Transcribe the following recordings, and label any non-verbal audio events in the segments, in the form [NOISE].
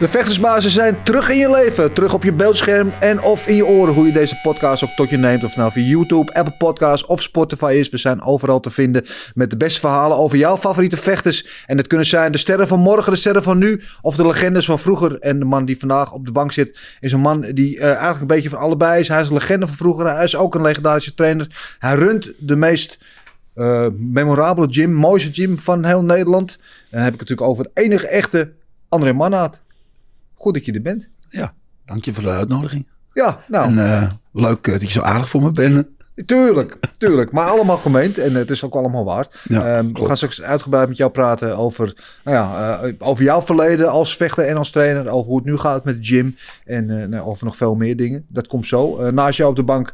De vechtersbazen zijn terug in je leven, terug op je beeldscherm en of in je oren. Hoe je deze podcast ook tot je neemt. Of nou via YouTube, Apple Podcasts of Spotify is. We zijn overal te vinden met de beste verhalen over jouw favoriete vechters. En het kunnen zijn de sterren van morgen, de sterren van nu of de legendes van vroeger. En de man die vandaag op de bank zit is een man die eh, eigenlijk een beetje van allebei is. Hij is een legende van vroeger, hij is ook een legendarische trainer. Hij runt de meest... eh, memorabele gym, mooiste gym van heel Nederland. En dan heb ik het natuurlijk over enige echte André Mannaat. Goed dat je er bent. Ja, dank je voor de uitnodiging. Ja, nou, En eh, leuk eh, dat je zo aardig voor me bent. tuurlijk, tuurlijk. Maar allemaal gemeend en het is ook allemaal waard. Ja, Ehm, we gaan straks uitgebreid met jou praten over, nou ja, eh, over jouw verleden als vechter en als trainer. Over hoe het nu gaat met de gym en eh, nou, over nog veel meer dingen. Dat komt zo. Eh, naast jou op de bank,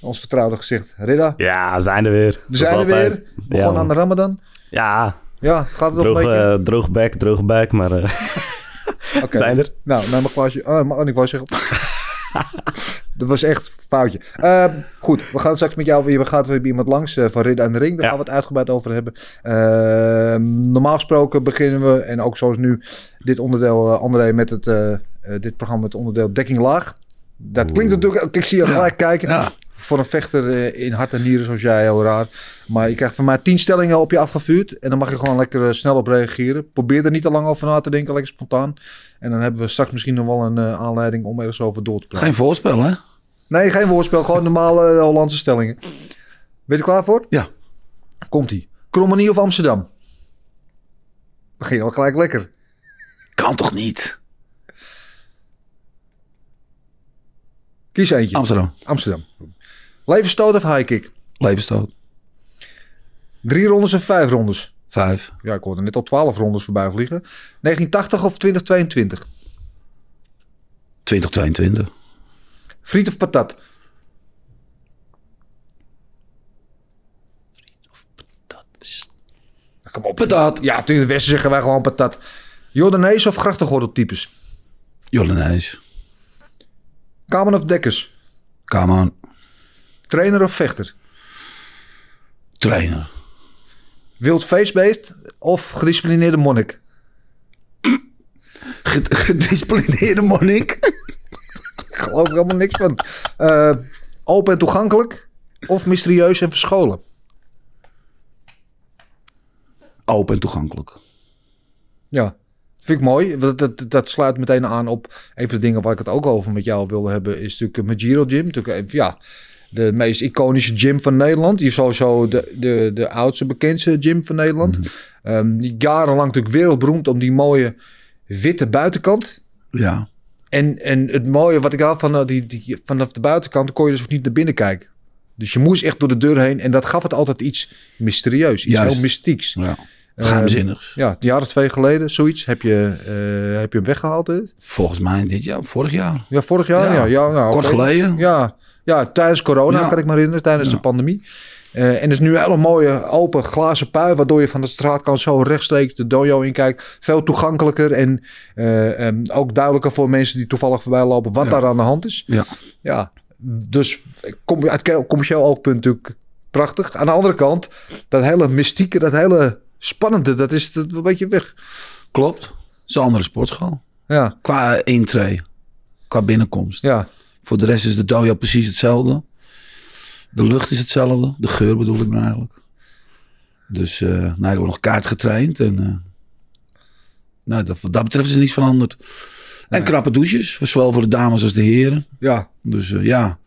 ons vertrouwde gezicht, Ridda. Ja, we zijn er weer. We zijn er weer. Begon aan de Ramadan. Ja, Ja, gaat het nog droog, een beetje? droog bek, droog bek, maar [LAUGHS] [LAUGHS] zijn er. Nou, naar mijn glaasje. Oh, oh, ik wou zeggen. [LAUGHS] Dat was echt een foutje. Ehm, goed, we gaan straks met jou weer. We gaan weer iemand langs eh, van Ridder en de Ring. Daar Ja. gaan we het uitgebreid over hebben. Ehm, normaal gesproken beginnen we, en ook zoals nu, dit onderdeel, eh, André, met het, eh, dit programma het onderdeel Dekking Laag. Dat klinkt natuurlijk, ik zie je gelijk kijken. Ja. Voor een vechter eh, in hart en nieren zoals jij, heel raar. Maar je krijgt van mij tien stellingen op je afgevuurd. En dan mag je gewoon lekker eh, snel op reageren. Probeer er niet te lang over na te denken, lekker spontaan. En dan hebben we straks misschien nog wel een eh, aanleiding om ergens over door te praten. Geen voorspel, hè? Nee, geen woordspel. Gewoon normale Hollandse stellingen. Ben je er klaar voor? Ja. Komt-ie. Krommenie of Amsterdam? Begin al gelijk lekker. Kan toch niet? Kies eentje. Amsterdam. Amsterdam. Levensstoot of high kick? Levensstoot. Drie rondes en vijf rondes. Vijf. Ja, ik hoorde net al twaalf rondes voorbij vliegen. 1980 of 2022? 2022. Friet of patat? Dat is... Kom op. Patat. Ja, in het westen zeggen wij gewoon patat. Jordanees of grachtengordeltypes? Jordanees. Kamen of dekkers? Come on. Trainer of vechter? Trainer. Wild feestbeest of gedisciplineerde monnik? Ged- [LAUGHS] Gedisciplineerde monnik. Ik geloof er helemaal niks van. Eh, open en toegankelijk of mysterieus en verscholen? Open en toegankelijk. Ja, vind ik mooi. Dat, dat, dat sluit meteen aan op een van de dingen waar ik het ook over met jou wilde hebben. Is natuurlijk mijn Giro Gym. Natuurlijk, ja, de meest iconische gym van Nederland. Die is sowieso de, de, de oudste, bekendste gym van Nederland. Ehm, die jarenlang natuurlijk wereldberoemd om die mooie witte buitenkant. Ja. En, en het mooie wat ik had van eh, die, die, vanaf de buitenkant kon je dus ook niet naar binnen kijken. Dus je moest echt door de deur heen. En dat gaf het altijd iets mysterieus. Iets Juist. heel mystieks. ja. Geheimzinnigs. Ja, een jaar of twee geleden, zoiets. Heb je, eh, heb je hem weggehaald? Volgens mij dit jaar, vorig jaar. Ja, vorig jaar? Ja, Ja, ja, nou, kort geleden. Ja, ja, tijdens corona Ja. kan ik me herinneren, tijdens Ja. de pandemie. Eh, en het is nu een hele mooie open glazen pui, waardoor je van de straatkant zo rechtstreeks de dojo in kijkt. Veel toegankelijker en eh, em, ook duidelijker voor mensen die toevallig voorbij lopen wat Ja. daar aan de hand is. Ja. Ja, dus kom, uit ke- commercieel oogpunt natuurlijk prachtig. Aan de andere kant, dat hele mystieke, dat hele spannende, dat is dat een beetje weg. Klopt. Het is een andere sportschool. Ja, Qua intree. Qua binnenkomst. ja. Voor de rest is de dojo precies hetzelfde. De lucht is hetzelfde. De geur bedoel ik nou eigenlijk. Dus eh nou, er wordt nog kaart getraind. En, eh, nou, dat, wat dat betreft is er niets veranderd. En knappe douches. voor Zowel voor de dames als de heren. Ja, Dus eh, ja.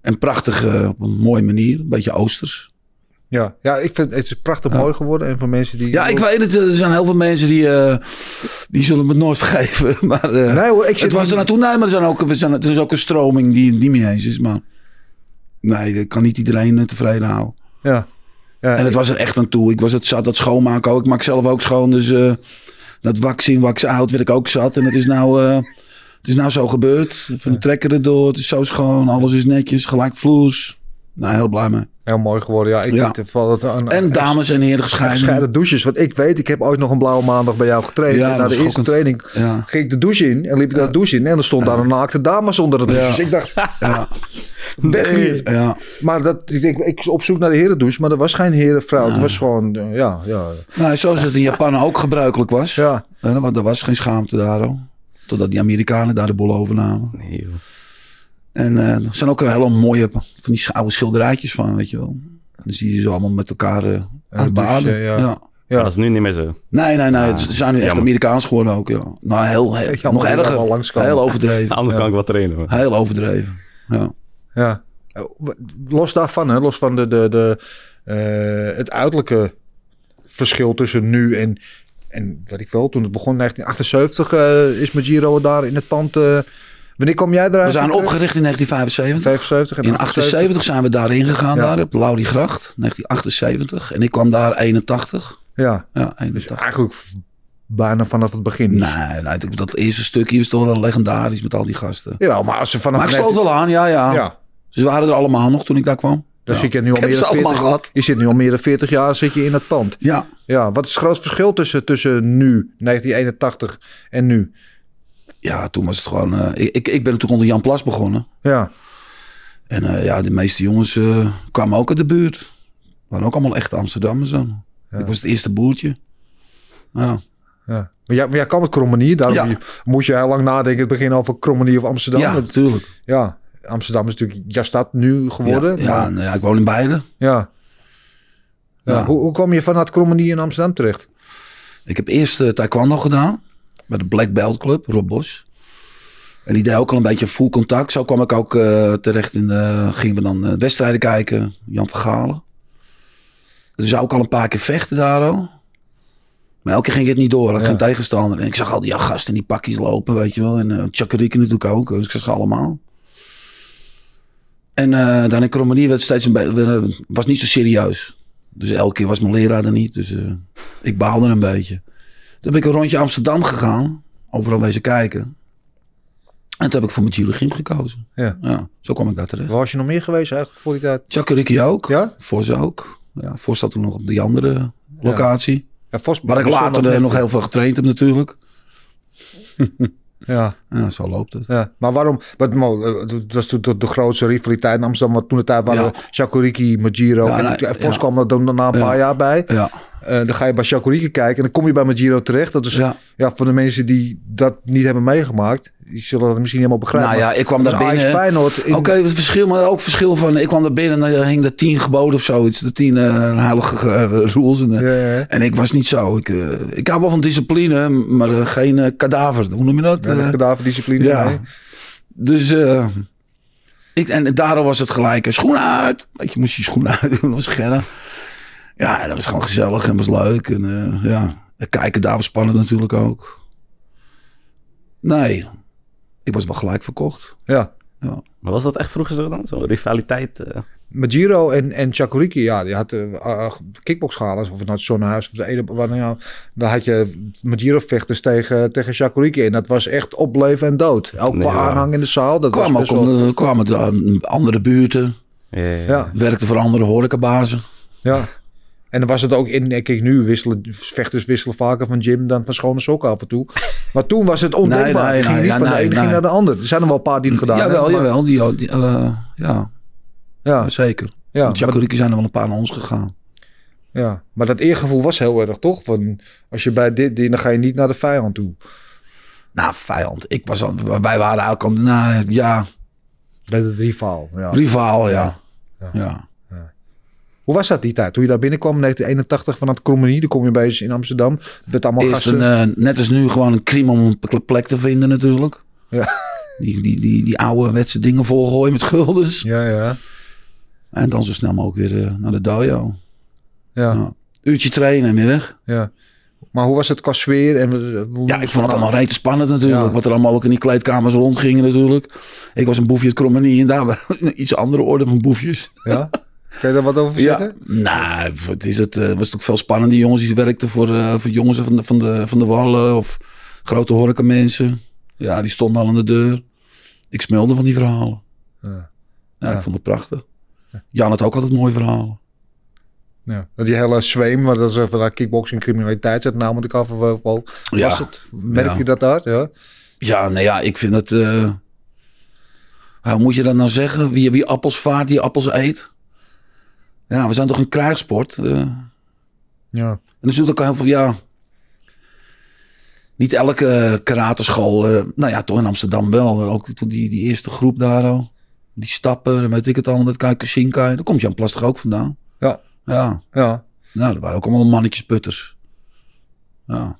En prachtig op een mooie manier. Een beetje oosters. Ja, ja ik vind het is prachtig mooi geworden. En voor mensen die... Ja, ik weet het. Er zijn heel veel mensen die, eh, die zullen me het nooit [LAUGHS] vergeven. Maar eh, Nee hoor, ik zit het was er naartoe. Nee, maar er, zijn ook, er, zijn, er is ook een stroming die het niet mee eens is. Maar nee, dat kan niet iedereen eh, tevreden houden. Ja. ja En het was er echt aan toe. Ik was het zat, dat schoonmaken ook. Ik maak zelf ook schoon. Dus dat wax in, wax out werd ik ook zat. En het is nou, het is nou zo gebeurd. Van de trekker erdoor. Het is zo schoon. Alles is netjes. Gelijk vloers. Nou, heel blij mee. heel mooi geworden. Ja, ik Ja. En dames en heren gescheiden. gescheiden douches. Want ik weet, ik heb ooit nog een blauwe maandag bij jou getraind. Ja, en na de eerste schokkend. training Ja. ging ik de douche in. En liep ik daar de douche in. En er stond daar een naakte dame onder de douche. Dus ik dacht, Ja, weg hier. ja. Maar dat, ik, ik op zoek naar de herendouche. Maar er was geen herenvrouw. Het was gewoon, eh, ja, ja, Nou, zoals het in Japan ook gebruikelijk was. ja. Eh, Want er was geen schaamte daar. hoor. Totdat die Amerikanen daar de boel overnamen. Nee, joh. En eh, er zijn ook een hele mooie van die oude schilderijtjes van, weet je wel. Dan zie je ze allemaal met elkaar eh, aan het baden. ja. Ja. Ja. Dat is nu niet meer zo. Nee, nee, nee. Ze zijn nu echt jammer. Amerikaans geworden ook, ja. Nou, heel, heel Jammer nog erger. langskomen. Heel overdreven. Anders kan ik wat trainen. hoor. Heel overdreven. Ja. Ja. Los daarvan, hè, los van de, de, de, eh, het uiterlijke verschil tussen nu en, en wat ik wel, toen het begon in 1978 eh, is Magiro daar in het pand. Wanneer kom jij eruit? We zijn opgericht in 1975. 75 en In 78 zijn we daarin gegaan, Ja. daar op Lauriegracht, 1978. En ik kwam daar 81. Ja, Ja, dus 81. eigenlijk bijna vanaf het begin. Nee, nee, dat- dat eerste stukje is toch wel legendarisch met al die gasten. Ja, maar als ze vanaf Maar ik sloot wel aan, ja, ja. Ja, Ze waren er allemaal nog toen ik daar kwam. dan Ja. je nu al meer dan allemaal 40, gehad. je zit nu al meer dan 40 jaar zit je in het pand. Ja, Ja, wat is het grootste verschil tussen, tussen nu, 1981 en nu? Ja toen was het gewoon... eh, ik, ik, ik ben natuurlijk onder Jan Plas begonnen. Ja, En eh, ja, de meeste jongens eh, kwamen ook uit de buurt. waren ook allemaal echte Amsterdammers dan. Ik was het eerste boertje. Ja. ja. Maar jij, maar jij kwam uit Krommenier, daarom Ja. je- moest je heel lang nadenken in het begin over Krommenier of Amsterdam. ja, Het- natuurlijk. ja, Amsterdam is natuurlijk jouw stad nu geworden. Ja, ja, maar- nou ja, ik woon in beide. ja. Ja, Ja. Hoe, hoe kwam je vanuit Krommenier in Amsterdam terecht? Ik heb eerst taekwondo gedaan. Bij de Black Belt Club, Rob Bos. En die deed ook al een beetje full contact. Zo kwam ik ook eh, terecht in de... Gingen we dan eh, wedstrijden kijken. Jan van Galen. Dus zou ook al een paar keer vechten daar al. Maar elke keer ging het niet door. Had Ja. geen tegenstander. En ik zag al die gasten in die pakjes lopen, weet je wel. En uh, natuurlijk ook. Dus ik zag ze allemaal. En eh, dan in Krommenie werd steeds een beetje... Was niet zo serieus. Dus elke keer was mijn leraar er niet. Dus ik baalde een beetje. Toen ben ik een rondje Amsterdam gegaan. Overal wezen kijken. En toen heb ik voor mijn Giro gekozen. Ja. zo kwam ik daar terecht. Waar was je nog meer geweest eigenlijk voor die tijd? Chakariki ook. Ja? Vos ook. Ja, Vos zat toen nog op die andere locatie. Ja, Vos, Waar ik later nog heel veel getraind heb natuurlijk. Ja, Ja, zo loopt het. ja. Maar waarom? Wat, mo- eh, het was toen de, de grootste rivaliteit in Amsterdam. Want toen de tijd waren Ja. Shakuriki, Majiro. Ja, en en Vos ja. kwam er dan daarna een Ja. paar jaar bij. Eh, dan ga je bij Shakuriki kijken en dan kom je bij Majiro terecht. Dat is ja. ja. voor de mensen die dat niet hebben meegemaakt. Die zullen dat misschien helemaal begrijpen. Nou ja, ik kwam dat daar binnen. Oké, het verschil, maar ook verschil van... Ik kwam daar binnen en er hing de tien geboden of zoiets. De tien eh, heilige eh, rules. En, Ja, en ik was niet zo. Ik, ik hou wel van discipline, maar geen kadaver. Hoe noem je dat? Ja, kadaverdiscipline. ja. nee. Dus ik, en daardoor was het gelijk, schoenen uit. Je, moest je schoenen uit doen, dat was gerren. Ja, dat was gewoon gezellig en was leuk. En eh, ja, het kijken daar was spannend natuurlijk ook. Nee, ik was wel gelijk verkocht. ja. Maar was dat echt vroeger zo dan? Zo'n rivaliteit? eh? Majiro en, en Chakuriki, ja, die had uh, kickboxschalen, of het nou het Zonnehuis of de ene, ja, dan had je Majiro-vechters tegen, tegen Chakuriki. En dat was echt op leven en dood. Elk Ja. aanhang in de zaal. Dat Kwam was ook wel, kwamen de, eh, andere buurten, Ja, ja, ja. ja, werkte voor andere horecabazen. ja. En dan was het ook in, kijk nu wisselen, vechters wisselen vaker van gym dan van schone sokken af en toe. Maar toen was het ondenkbaar. Nee, nee, Je ging nee, niet ja, van de nee, ene ging nee. naar de ander. Er zijn er wel een paar die het gedaan jawel, hebben. maar- jawel, die, die, eh, ja, Ja, zeker. ja, Ja, maar, Chakuriki zijn er wel een paar naar ons gegaan. ja, maar dat eergevoel was heel erg, toch? Van, als je bij dit, dit, dan ga je niet naar de vijand toe. Nou, vijand. Ik was al, wij waren eigenlijk al, nou ja, Bij de rivaal, ja. rivaal, ja. Ja. ja. Hoe was dat die tijd? Toen je daar binnenkwam in 1981 vanuit Krommenie, dan kom je bij in Amsterdam. Met allemaal Eerst gasten. een, eh, net als nu gewoon een crime om een pl- plek te vinden natuurlijk. Ja. Die, die, die, die oude wetse dingen volgooien met guldens. Ja, ja. En dan zo snel mogelijk weer eh, naar de dojo. Ja. Uurtje trainen en weer weg. ja. Maar hoe was het qua sfeer? En, eh, hoe- Ja, ik vond het allemaal rete spannend natuurlijk. Ja. Wat er allemaal ook in die kleedkamers rondgingen natuurlijk. Ik was een boefje het Krommenie en daar [LAUGHS] iets andere orde van boefjes. Ja? [LAUGHS] Kan je daar wat over Ja, zeggen? nou, het is het, eh, was toch veel spannend. Die jongens die werkten voor, eh, voor jongens van de, van, de, van de Wallen of grote horecamensen. Ja, die stonden al aan de deur. Ik smelde van die verhalen. Ja. Ja, Ja. ik vond het prachtig. Jan had ook altijd mooie verhalen. Ja. Die hele zweem, waar dat ze van dat kickboxing criminaliteit zet, nou met elkaar vervolgd. Was Ja. het? Merk Ja. je dat daar? Ja. Ja, nou ja, ik vind het... eh, hoe moet je dat nou zeggen? Wie, wie appels vaart, die appels eet. Ja, we zijn toch een krijgssport. eh. Ja. En er zit ook heel veel, ja. Niet elke karateschool, eh nou ja, toch in Amsterdam wel. Ook toen die, die eerste groep daar, oh, die stappen, weet ik het al, dat Kuikenshinkai. Daar komt Jan Plastig ook vandaan. Ja. Ja, Ja. nou, dat waren ook allemaal mannetjes putters. Ja.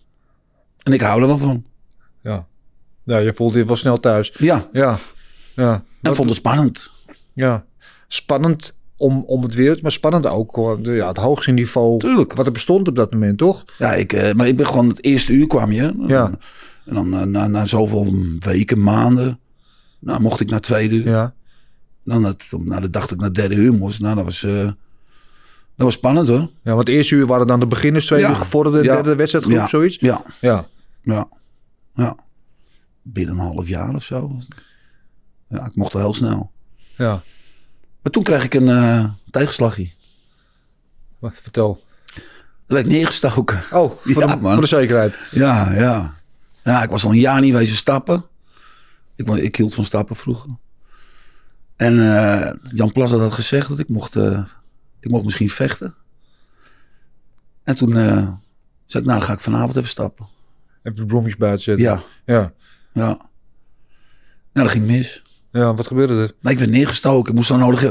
En ik hou er wel van. Ja. Ja, je voelt je wel snel thuis. Ja, Ja. Ja. en vond het spannend. Ja. Spannend om, om het weer, maar spannend ook. de- Ja, het hoogste niveau Tuurlijk. wat er bestond op dat moment, toch? Ja, ik, eh, maar ik ben gewoon het eerste uur kwam je. Ja. En dan eh, na, na zoveel weken, maanden, nou mocht ik naar tweede uur. Ja. Dan het, nou, dan dacht ik naar derde uur moest. Nou, dat was, eh, dat was spannend hoor. Ja, want eerste uur waren dan de beginners, tweede Ja. uur gevorderde, Ja. derde wedstrijdgroep, Ja. zoiets. Ja, Ja. ja, ja. Binnen een half jaar of zo. Ja, ik mocht al heel snel. Ja. Maar toen kreeg ik een eh tegenslagje. Wat, vertel. Toen werd ik neergestoken. Oh, [LAUGHS] voor, Ja, de, man. voor de zekerheid. Ja, ja. Ja, ik was al een jaar niet wezen stappen. Ik, ik hield van stappen vroeger. En eh, Jan Plas had gezegd dat ik mocht, eh, ik mocht misschien vechten. En toen zei ik, nou dan ga ik vanavond even stappen. Even de bloemetjes buiten zetten. Ja, Ja. ja. Nou, dat ging mis. Ja, wat gebeurde er? Maar ik werd neergestoken. Ik moest zo nodig...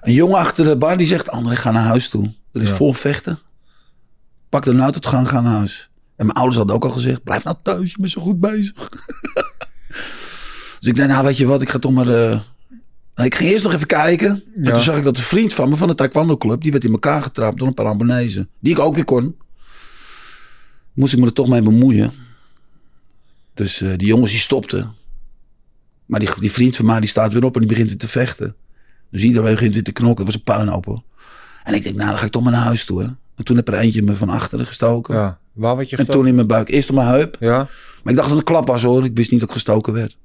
Een jongen achter de bar die zegt... André, ga naar huis toe. Er is Ja. vol vechten. Pak de uitgang, ga naar huis. En mijn ouders hadden ook al gezegd... Blijf nou thuis, je bent zo goed bezig. [LAUGHS] dus ik dacht, nou weet je wat, ik ga toch maar... nou, ik ging eerst nog even kijken. En toen zag ik dat een vriend van me van de taekwondo club... die werd in elkaar getrapt door een paar Ambonezen. Die ik ook weer kon. Moest ik me er toch mee bemoeien. Dus eh, die jongens die stopten. Maar die, die vriend van mij die staat weer op en die begint weer te vechten. Dus iedereen begint weer te knokken. Het was een puinhoop hoor. En ik denk, nou dan ga ik toch maar naar huis toe. Hè. En toen heb er eentje me van achteren gestoken. Ja. Waar werd je en gestoken? toen in mijn buik. Eerst op mijn heup. Ja. Maar ik dacht dat het een klap was hoor. Ik wist niet dat ik gestoken werd. Ik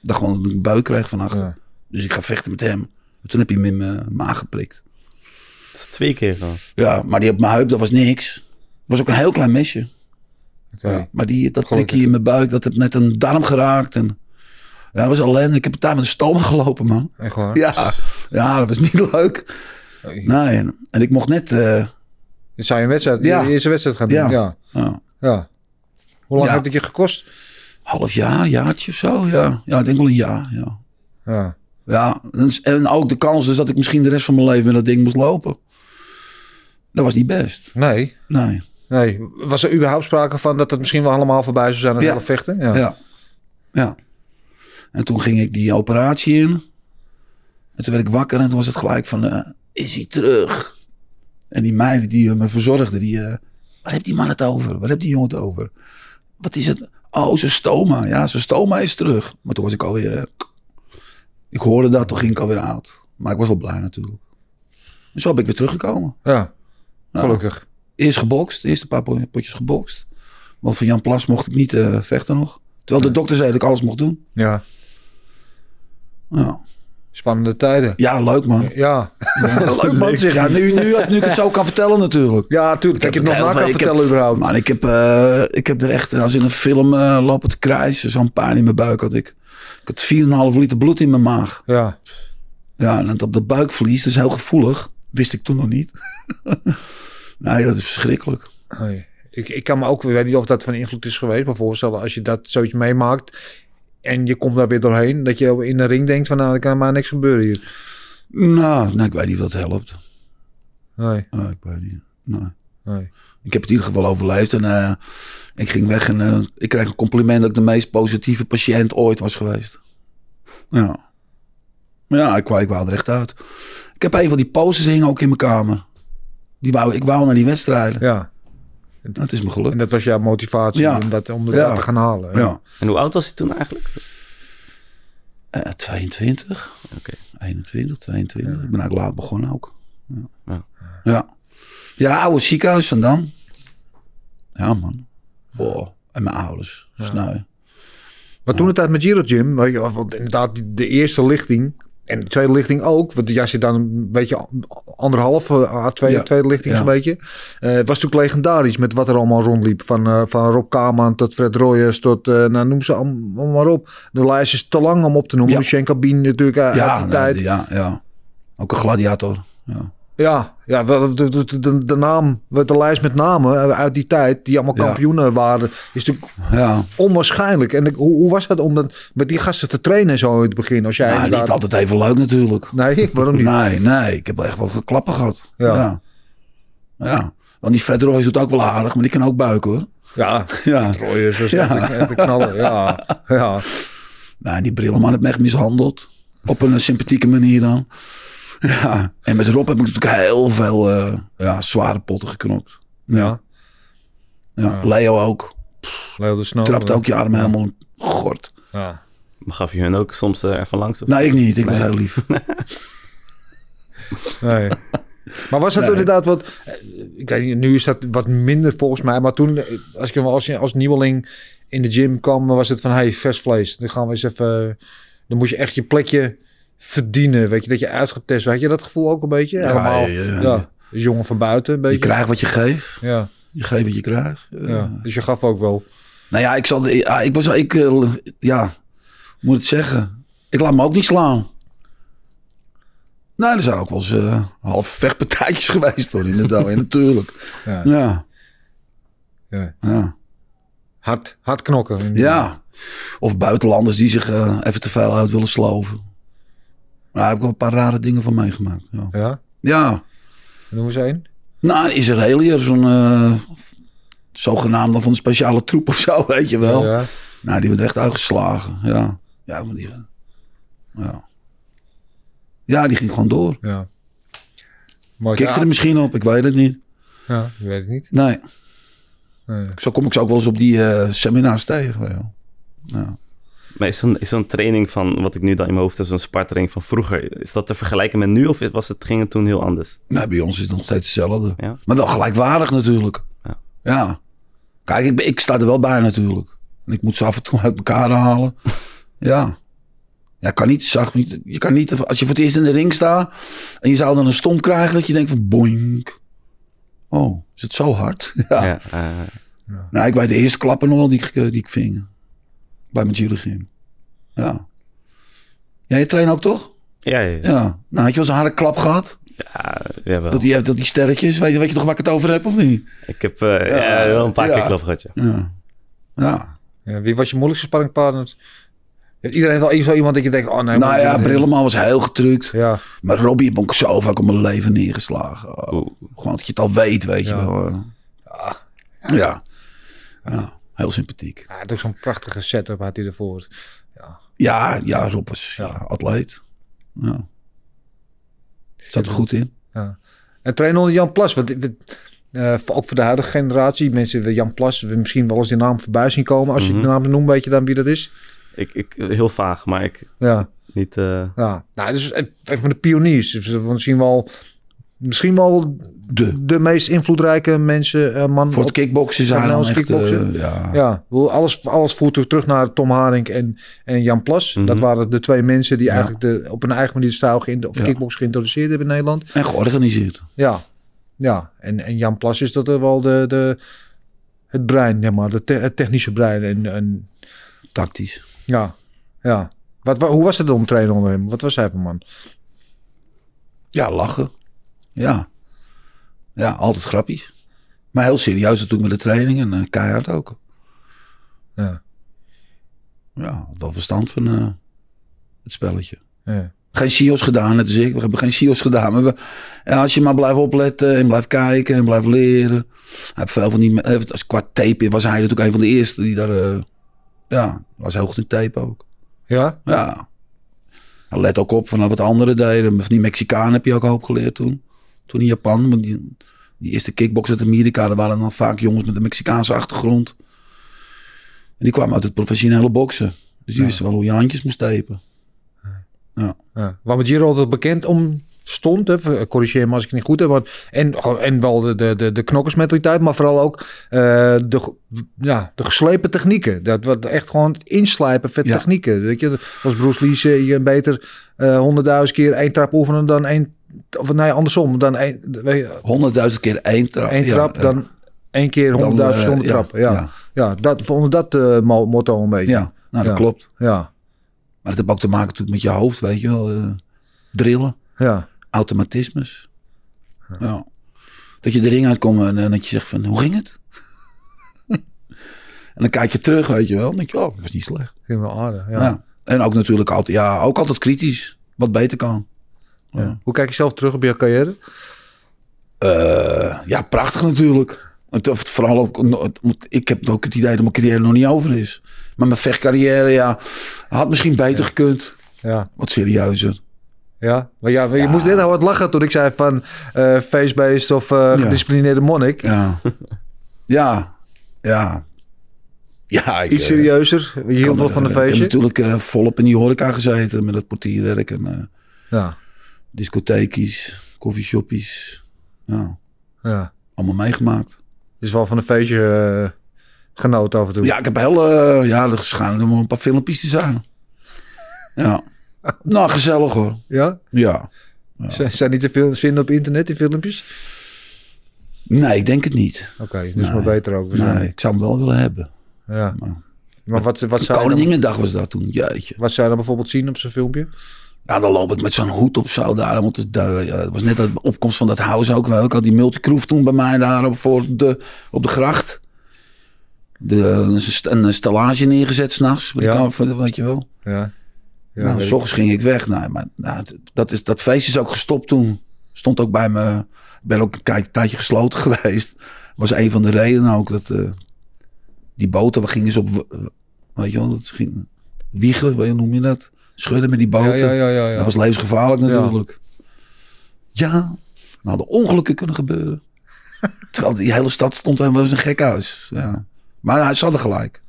dacht gewoon dat ik een buik kreeg van achter. Ja. Dus ik ga vechten met hem. En toen heb hij me in mijn maag geprikt. Twee keer gewoon. Ja, maar die op mijn heup, dat was niks. Het was ook een heel klein mesje. Ja, maar die, dat prikje in mijn buik, dat heb net een darm geraakt. En, dat was ellende. Ik heb daar met een stoma [LAUGHS] gelopen, man. Echt waar? Ja, ja dat was niet [LAUGHS] leuk. Nee. En, en ik mocht net... Dit zou je een wedstrijd, Ja. je eerste wedstrijd gaan doen. Ja. Ja. ja, ja. Hoe lang heeft het je gekost? half jaar, jaartje of zo. Ja, ja ik denk wel een jaar. Ja, Ja. ja en, en ook de kans dus dat ik misschien de rest van mijn leven met dat ding moest lopen. Dat was niet best. Nee. Nee. Nee. Was er überhaupt sprake van dat het misschien wel allemaal voorbij zou zijn aan Ja. vechten? Ja. Ja. ja. En toen ging ik die operatie in. En toen werd ik wakker en toen was het gelijk van... eh, is hij terug? En die meiden die eh, me verzorgden, die... eh waar heeft die man het over? Waar heeft die jongen het over? Wat is het? Oh, zijn stoma. Ja, zijn stoma is terug. Maar toen was ik alweer... eh, ik hoorde dat, toen ging ik alweer oud. Maar ik was wel blij natuurlijk. En zo ben ik weer teruggekomen. Ja. Nou, Gelukkig. Eerst gebokst, eerst een paar po- potjes gebokst. Want van Jan Plas mocht ik niet vechten nog. Terwijl de dokter zei dat ik alles mocht doen. Ja. Ja, Spannende tijden. ja leuk man. Ja. [LAUGHS] leuk man zeg. Ja, nu, nu, nu ik het zo kan vertellen natuurlijk. Ja, tuurlijk. Dat je het nog na veel- kan ik heb- vertellen überhaupt. Maar ik heb, eh, ik heb er echt, als in een film eh, lopen te krijsen. Zo'n pijn in mijn buik had ik. Ik had 4,5 liter bloed in mijn maag. Ja. Ja, en op de buikvlies, dat is heel gevoelig. Wist ik toen nog niet. [LAUGHS] nee, dat is verschrikkelijk. Ik, ik kan me ook, ik weet niet of dat van invloed is geweest, maar voorstellen als je dat zoiets meemaakt en je komt daar weer doorheen, dat je in de ring denkt van nou, er kan maar niks gebeuren hier. Nou, nee, ik weet niet of dat helpt. Nee, Nee, ik weet niet. Nee. nee. Ik heb het in ieder geval overleefd. En eh, ik ging weg en eh, ik kreeg een compliment dat ik de meest positieve patiënt ooit was geweest. Ja. Maar ja, ik kwam, ik wou er echt uit. Ik heb een van die posters hingen ook in mijn kamer. Die wou, ik wou naar die wedstrijden. Ja. En het is me En gelukt. dat was jouw motivatie Ja. om dat, om dat Ja. te gaan halen. Ja. En hoe oud was hij toen eigenlijk? Eh, 22. Oké. 21, 22. Ik ben eigenlijk laat begonnen ook. Ja. Ja. Ja, ja oude ziekenhuis van Dam. Ja, man. Boah. En mijn ouders. Sneu. Maar toen het uit met Giro Gym, weet je, want inderdaad die- de eerste lichting en de tweede lichting ook, want je dan een beetje anderhalf a tweede, Ja. tweede lichting Ja. zo'n beetje, eh, was natuurlijk legendarisch met wat er allemaal rondliep. Van, eh, van Rob Kaman tot Fred Royers tot, eh, nou noem ze allemaal maar op. De lijst is te lang om op te noemen. Ja. Lucien Cabine natuurlijk uit Ja, die tijd. ja, ja. Ook een gladiator. Ja. Ja, ja de, de, de, de naam, de lijst met namen eh, uit die tijd, die allemaal Ja. kampioenen waren, is natuurlijk Ja, onwaarschijnlijk. En ik- hoe, hoe was dat om dan met die gasten te trainen en zo in het begin? Als jij ja niet inderdaad... altijd even leuk natuurlijk. Nee, waarom niet? Nee, nee. Ik heb echt wel klappen gehad. Ja. Ja. ja. Want die Fred Royce doet ook wel aardig, maar die kan ook buiken hoor. Ja, [LAUGHS] Ja. Royers was Ja. knaller. Ja, [LAUGHS] ja. Nou, die Brilleman heeft me echt mishandeld. Op een eh, sympathieke manier dan. Ja. En met Rob heb ik natuurlijk heel veel eh, ja, zware potten geknokt. ja. Ja. Leo ook. Leo de Snow. Trapt ook je arm helemaal gort. Ja. Maar gaf je hun ook soms eh, ervan langs? Of? Nee, ik niet. Ik was heel lief. [LAUGHS] Nee. [LAUGHS] Maar was dat Nee. inderdaad wat... eh, Ik weet niet, nu is dat wat minder volgens mij. Maar toen, als ik als, je- als nieuweling in de gym kwam, was het van... Hey, vers vlees. Dan gaan we eens even... Dan moest je echt je plekje verdienen. Weet je, dat je uitgetest. Weet je dat gevoel ook een beetje? Ja, Helemaal, ja, ja. Dus jongen van buiten een Je beetje. krijgt wat je geeft. Ja, Je geeft wat je krijgt. Eh, ja. Dus je gaf ook wel. Nou ja, ik Ja, ik was. Ik, eh, ja, moet het zeggen? Ik laat me ook niet slaan. Nee, er zijn ook wel eens eh, halve vechtpartijtjes [LAUGHS] geweest hoor, inderdaad. ja, natuurlijk. Ja. Ja. Ja. Ja. Hard, hard knokken. ja. Of buitenlanders die zich eh, even te veel uit willen sloven. Daar heb ik wel een paar rare dingen van meegemaakt. Ja. Ja? ja. Noem eens één. Nou, Israëliër, zo'n eh zogenaamde van een speciale troep of zo, [LAUGHS] weet je wel. Ja. Nou, die werd echt uitgeslagen. Ja. Ja, maar die... Ja. Ja, die ging gewoon door. Ja. Maar Kikte er misschien op, ik weet het niet. ja, ik weet het niet. Nee. Nee. Zo kom ik ze ook wel eens op die eh, seminars tegen. Ja. Maar is zo'n training van, wat ik nu dan in mijn hoofd heb, zo'n spartraining van vroeger, is dat te vergelijken met nu of was het, ging het toen heel anders? Nee, bij ons is het nog steeds hetzelfde. Ja. Maar wel gelijkwaardig natuurlijk. Ja. Ja. Kijk, ik, ik sta er wel bij natuurlijk. En ik moet ze af en toe uit elkaar halen. [LAUGHS] ja. Ja, kan niet zacht. niet- Je kan niet, als je voor het eerst in de ring staat en je zou dan een stomp krijgen dat je denkt van boink. Oh, is het zo hard? [LAUGHS] ja. Ja, eh, Nou, ik weet de eerste klappen nog wel die eh, die ik ving. Bij mijn gym. Ja. Jij traint ook toch? ja, ja, ja. Ja. Nou, had je wel eens een harde klap gehad? Ja, jawel. Dat die, dat die sterretjes, weet je, weet je nog waar ik het over heb of niet? Ik heb eh, ja, wel een paar ja. keer klap gehad, ja. Ja. Ja. Ja, wie was je moeilijkste sparringpartner? Ja, iedereen heeft wel zo iemand dat je denkt, oh nee. nou ja, Brilleman was heel getrukt. Ja, Maar Robbie heb ik zo vaak op mijn leven neergeslagen. Oh, gewoon dat je het al weet, weet Ja. je wel. eh. Ja. ja. Heel sympathiek. hij had ook zo'n prachtige setup had hij ervoor. Ja, Ja, ja, Rob was ja. atleet. Ja. Zat er goed in. ja. En trainen onder Jan Plas. Want, eh, voor- ook voor de huidige generatie. Mensen, Jan Plas, we misschien wel eens die naam voorbij zien komen. Als je Mhm. de naam noemt, weet je dan wie dat is? Ik, ik, heel vaag, maar ik Ja, niet... eh, ja. Nou, dus even met de pioniers. Dus we misschien wel, misschien wel De. de meest invloedrijke mensen, eh, man. Voor het kickboksen zijn dan echt... kickboksen? eh, ja. Ja, alles, alles voert terug naar Tom Haring en, en Jan Plas. Mhm. Dat waren de twee mensen die Ja. eigenlijk de, op een eigen manier de stijl of Ja. kickbox geïntroduceerd hebben in Nederland. En georganiseerd. Ja, ja. En, en Jan Plas is dat er wel de, de, het brein, zeg maar, de te- het technische brein. En, en Tactisch. ja, ja. Wat, wa- hoe was het om te trainen onder hem? Wat was hij voor man? Ja, lachen. Ja. Ja, altijd grappies. Maar heel serieus natuurlijk met de training en eh, keihard ook. Ja, Ja, wel verstand van eh, het spelletje. ja. Geen CIO's gedaan, net als ik. We hebben geen CIO's gedaan. Maar we, en als je maar blijft opletten en blijft kijken en blijft leren. Hij heeft veel van die... eh, Als qua tape was hij natuurlijk een van de eerste die daar... eh, ja, was heel goed in tape ook. ja? Ja. Let ook op van wat anderen deden. Van die Mexicaan heb je ook een hoop geleerd toen. Toen in Japan. Want die, Die eerste kickbox uit Amerika, daar waren dan vaak jongens met een Mexicaanse achtergrond. En die kwamen uit het professionele boksen. Dus die wisten wel hoe je handjes moest tapen. Ja. Ja. Giro altijd bekend om stond, hè, corrigeer me als ik het niet goed heb, maar, en, en wel de, de, de, de knokkersmentaliteit, maar vooral ook eh, de, ja, de geslepen technieken. Dat wat echt gewoon het inslijpen van Ja. technieken. Weet je, als Bruce Lee je beter eh, honderdduizend keer één trap oefenen dan één, of nee, andersom, dan Honderdduizend keer één trap. Ja, ja. dan één keer honderdduizend eh, zonder ja, trappen. Ja, ja. ja. dat vonden dat eh, mo- motto een beetje. Ja, nou dat Ja. klopt. ja, Maar het heeft ook te maken natuurlijk met je hoofd, weet je wel. eh, drillen, ja. automatismes. Ja. Dat je de ring uitkomt en, dat je zegt van, hoe ging het? [LAUGHS] en dan kijk je terug, weet je wel. Dan denk je, oh, dat was niet slecht. Ging wel aardig. Ja. Ja. En ook natuurlijk altijd, ja, ook altijd kritisch. Wat beter kan. Ja, Hoe kijk je zelf terug op je carrière? Eh, ja prachtig natuurlijk. Het, vooral ook, ik heb ook het idee dat mijn carrière nog niet over is. Maar mijn vechtcarrière, ja, had misschien beter gekund. Ja. Wat serieuzer. Ja, maar ja, je Ja. moest net al wat lachen toen ik zei van eh face-based of eh gedisciplineerde monnik. Ja. ja. Ja. Ja, ik, Iets serieuzer. Je hield wel van een eh, Ik heb feestje. natuurlijk volop in die horeca gezeten met het portierwerk en Ja, discotheekjes, koffieshoppies. Ja, ja. allemaal meegemaakt. Is wel van een feestje eh, genoten af en toe. Ja, ik heb heel, eh, ja, er schijnen er een paar filmpjes te zijn. [LAUGHS] Ja. nou, gezellig hoor. Ja? Ja. Z- Zijn niet te veel vinden op internet, die filmpjes? Nee, ik denk het niet. Oké, dus Nee. maar beter ook. Nee, waarschijnlijk. ik zou hem wel willen hebben. Ja. Maar- Maar wat, wat, zou je dan, was dat toen, jeetje. wat zou je dan bijvoorbeeld zien op zo'n filmpje? Ja, dan loop ik met zo'n hoed op zo daar. Want het, ja, was net de opkomst van dat house ook wel. Ik had die multicroef toen bij mij daar op, voor de, op de gracht. De, een st- een stellage neergezet s'nachts. Ja. Weet je wel. Ja. Ja, nou, s ochtends ging ik weg. Nou, maar, nou, dat, is, dat feest is ook gestopt toen. Stond ook bij me. Ik ben ook een tijdje gesloten [LAUGHS] geweest. Was een van de redenen ook dat eh, die boten, we gingen ze op, weet je wel, dat ging wiegen, noem je dat? Schudden met die boten. ja, ja, ja. Dat was levensgevaarlijk natuurlijk. Ja, nou hadden ongelukken kunnen gebeuren. [LAUGHS] Terwijl die hele stad stond en was een gek huis. Ja. Maar hij ze hadden gelijk.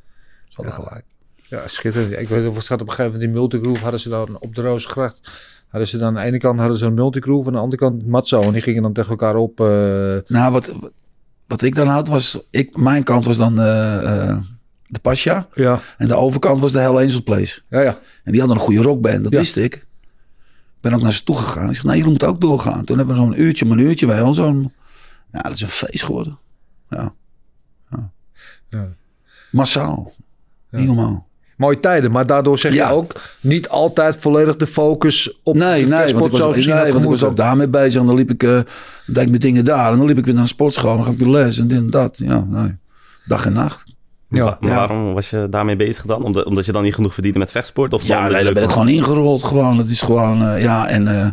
Ze hadden gelijk. Ja, schitterend. Ik weet nog, het gaat op een gegeven moment die multigroove hadden ze dan op de Roosgracht. Hadden ze dan aan de ene kant hadden ze een multigroove, aan de andere kant Matzo. En die gingen dan tegen elkaar op. eh, Nou, wat, wat, wat ik dan had was... Ik, mijn kant was dan eh, eh, de Pasja. ja, En de overkant was de Hell Angel Place. ja, ja. En die hadden een goede rockband, dat Ja. wist ik. Ik ben ook naar ze toe gegaan. Ik zeg, nee, jullie moeten ook doorgaan. Toen hebben we zo'n uurtje, maar een uurtje wel. Zo'n, ja, dat is een feest geworden. Ja. ja. Ja. Massaal. Niet normaal. Mooie tijden, maar daardoor zeg je ook niet altijd volledig de focus op Nee, de nee, want ik was, nee, want ik was ook daarmee bezig. En dan liep ik, eh deed ik mijn dingen daar. En dan liep ik weer naar een sportschool. Dan gaf ik weer les en dit en dat. Ja, nee. Dag en nacht. Ja. Wa- maar Ja. waarom was je daarmee bezig dan? Omdat, omdat je dan niet genoeg verdiende met vechtsport? Of Ja, nee, daar ben ik gewoon ingerold. Gewoon. Het is gewoon, eh, ja, en eh,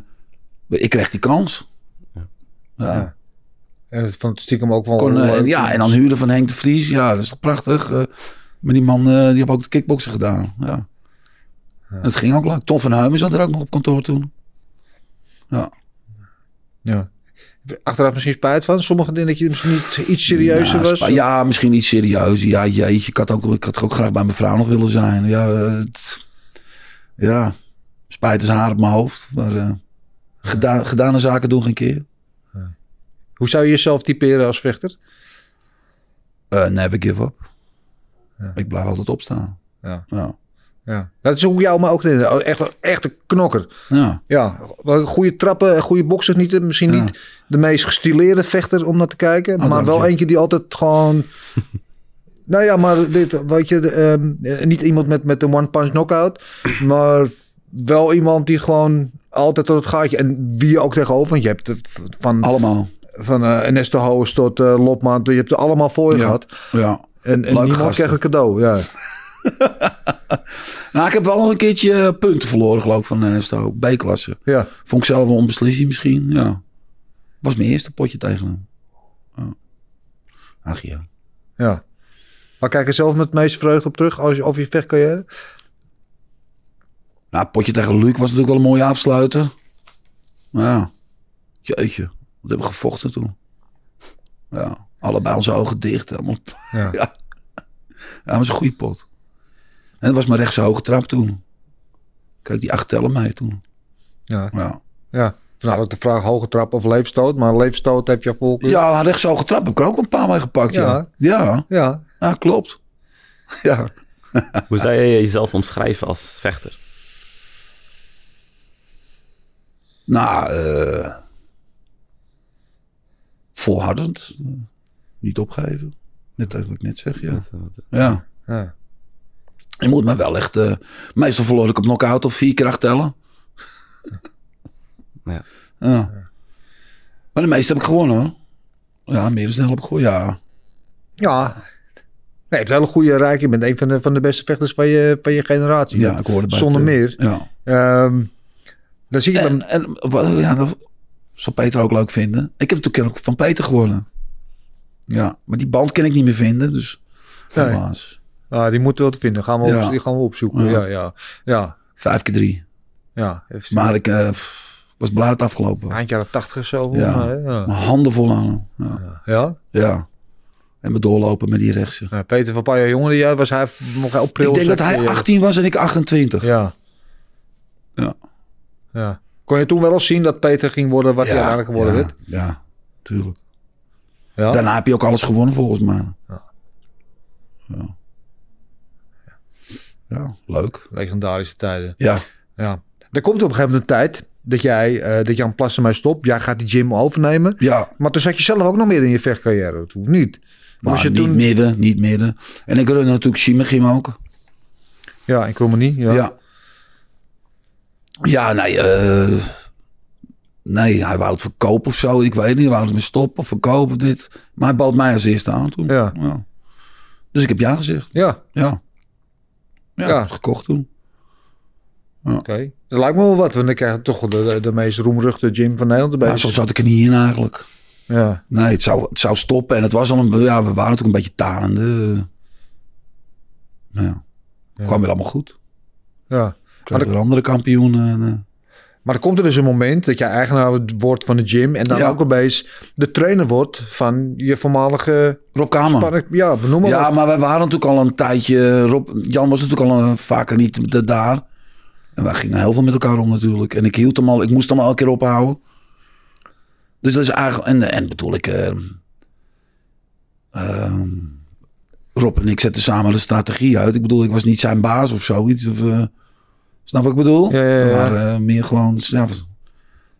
ik kreeg die kans. Ja. Ja. En het vond het stiekem ook wel Kon, eh, leuk. ja, en dan huren van Henk de Vries. Ja, dat is toch prachtig. eh maar die man, eh, die heeft ook de kickboksen gedaan. Ja. Dat ging ook leuk. Tom van Huimen zat er ook nog op kantoor toen. Ja. Ja. Achteraf misschien spijt van. Sommige dingen dat je misschien niet iets serieuzer ja, was. Ja, misschien iets serieus. Ja, jeetje, ik had ook, ik had ook graag bij mijn vrouw nog willen zijn. Ja, eh, het- ja. spijt is haar op mijn hoofd. Maar eh, gedaan, gedane zaken doen geen keer. Hoe zou je jezelf typeren als vechter? Eh, never give up. Ja. Ik blijf altijd opstaan. Ja. Ja. Ja. Dat is hoe jou maar ook in. Echt, echt een knokker. ja. Ja, goede trappen, goede bokser. Niet, misschien Ja. niet de meest gestileerde vechter om naar te kijken. Oh, maar wel je. eentje die altijd gewoon... [LAUGHS] nou ja, maar dit, weet je, de, ehm, niet iemand met, met een one-punch knockout. Maar wel iemand die gewoon altijd tot het gaatje... En wie je ook tegenover. Want je hebt van, Allemaal. van eh Ernesto Hoos tot eh Lopman. Je hebt er allemaal voor je Ja. gehad. Ja. En, niemand gasten. krijgt een cadeau. Ja. [LAUGHS] [LAUGHS] Nou, ik heb wel nog een keertje punten verloren, geloof ik, van Ernesto. B-klasse. ja. Vond ik zelf wel een beslissing misschien. Ja. Was mijn eerste potje tegen hem. Ja. Ach ja. Ja. Maar kijk er zelf met het meeste vreugde op terug als je, over je vechtcarrière? Nou, potje tegen Luc was natuurlijk wel een mooie afsluiter. Maar ja. Jeetje. Wat hebben we gevochten toen. Ja, allebei onze ogen dicht. Allemaal. Ja. Ja. [LAUGHS] ja, dat was een goede pot. En dat was mijn rechtse hoge trap toen. Kijk, die acht tellen mee toen. Ja. Ja, ja. Nou, dat de vraag hoge trap of leefstoot. Maar leefstoot heb je volgens. ja rechtse hoge trap heb ik er ook een paar mee gepakt. Ja, Ja. ja. Ja. ja klopt. [LAUGHS] Ja. Hoe zou je jezelf omschrijven als vechter? Nou, eh volhardend. Niet opgeven. Net als wat ik net zeg, ja. Ja. Ja. Je moet me wel echt... eh, meestal verloor ik op knock-out of vier keer acht tellen. [LAUGHS] Ja. Ja. Maar de meeste heb ik gewonnen, hoor. Ja, meer dan de helft heb ik gewonnen, ja. Ja. Nee, je hebt een hele goede rijk. Je bent een van de, van de beste vechters van je, van je generatie. Ja, ik hoorde bij Zonder het, eh, meer. Ja. Ehm, dan zie je En, dan... en wat- ja, dat zal Peter ook leuk vinden. Ik heb toen ook van Peter gewonnen. Ja, maar die band kan ik niet meer vinden, dus Nee. helaas. Ah, die moeten we wel vinden. Gaan we, Ja. op, die gaan we opzoeken. Ja. Ja, ja. Vijf keer drie. ja. Even Maar ik eh, was blij dat het afgelopen was. Eind jaren tachtig of zo. Ja. mij, Ja. Mijn handen vol aan. Ja. ja. ja. En me doorlopen met die rechtse. Ja, Peter van jaar jonger dan jij was hij nog heel pril. Ik denk dat hij je. 18 was en ik 28. Ja. Ja. ja. Kon je toen wel eens zien dat Peter ging worden wat hij uiteindelijk geworden ja, werd? Ja, tuurlijk. Ja. Daarna heb je ook alles gewonnen volgens mij. Ja. Ja. Ja, leuk. Legendarische tijden. Ja. Ja. Er komt op een gegeven moment een tijd dat jij, eh, dat Jan Plassen mij stopt. Jij gaat die gym overnemen. Ja, Maar toen zat je zelf ook nog meer in je vechtcarrière. Toen niet. maar je niet toen... midden, niet midden. En ik runde natuurlijk Chimegim ook. Ja, in Krommenie. Ja. Ja. Ja, nee. eh, nee, hij wou het verkopen of zo. Ik weet niet. Hij wou het me stoppen of verkopen of dit. Maar hij bood mij als eerste aan toen. Ja. Dus ik heb ja gezegd. Ja, Ja. Ja, Ja. gekocht toen. oké. Dat lijkt me wel wat. Want ik krijg toch de, de, de meest roemruchte gym van Nederland erbij. Ja, zo zat ik er niet in eigenlijk. Ja, Nee, het zou, het zou stoppen. En het was al een... Ja, we waren natuurlijk een beetje tanende. Ja. Ja. Kwam weer allemaal goed. ja. Kreeg Maar weer andere kampioenen. Maar er komt er dus een moment dat jij eigenaar wordt van de gym. En dan Ja. ook opeens de trainer wordt van je voormalige Rob Kamer. Ja, benoem maar Ja, wat. maar wij waren natuurlijk al een tijdje... Rob, Jan was natuurlijk al een, vaker niet daar. En wij gingen heel veel met elkaar om natuurlijk. En ik hield hem al... Ik moest hem al een keer ophouden. Dus dat is eigenlijk... En, en bedoel ik... eh, ehm, Rob en ik zetten samen de strategie uit. Ik bedoel, ik was niet zijn baas of zoiets. Of, eh, snap wat ik bedoel? Ja, ja, ja. Maar eh, meer gewoon... Ja,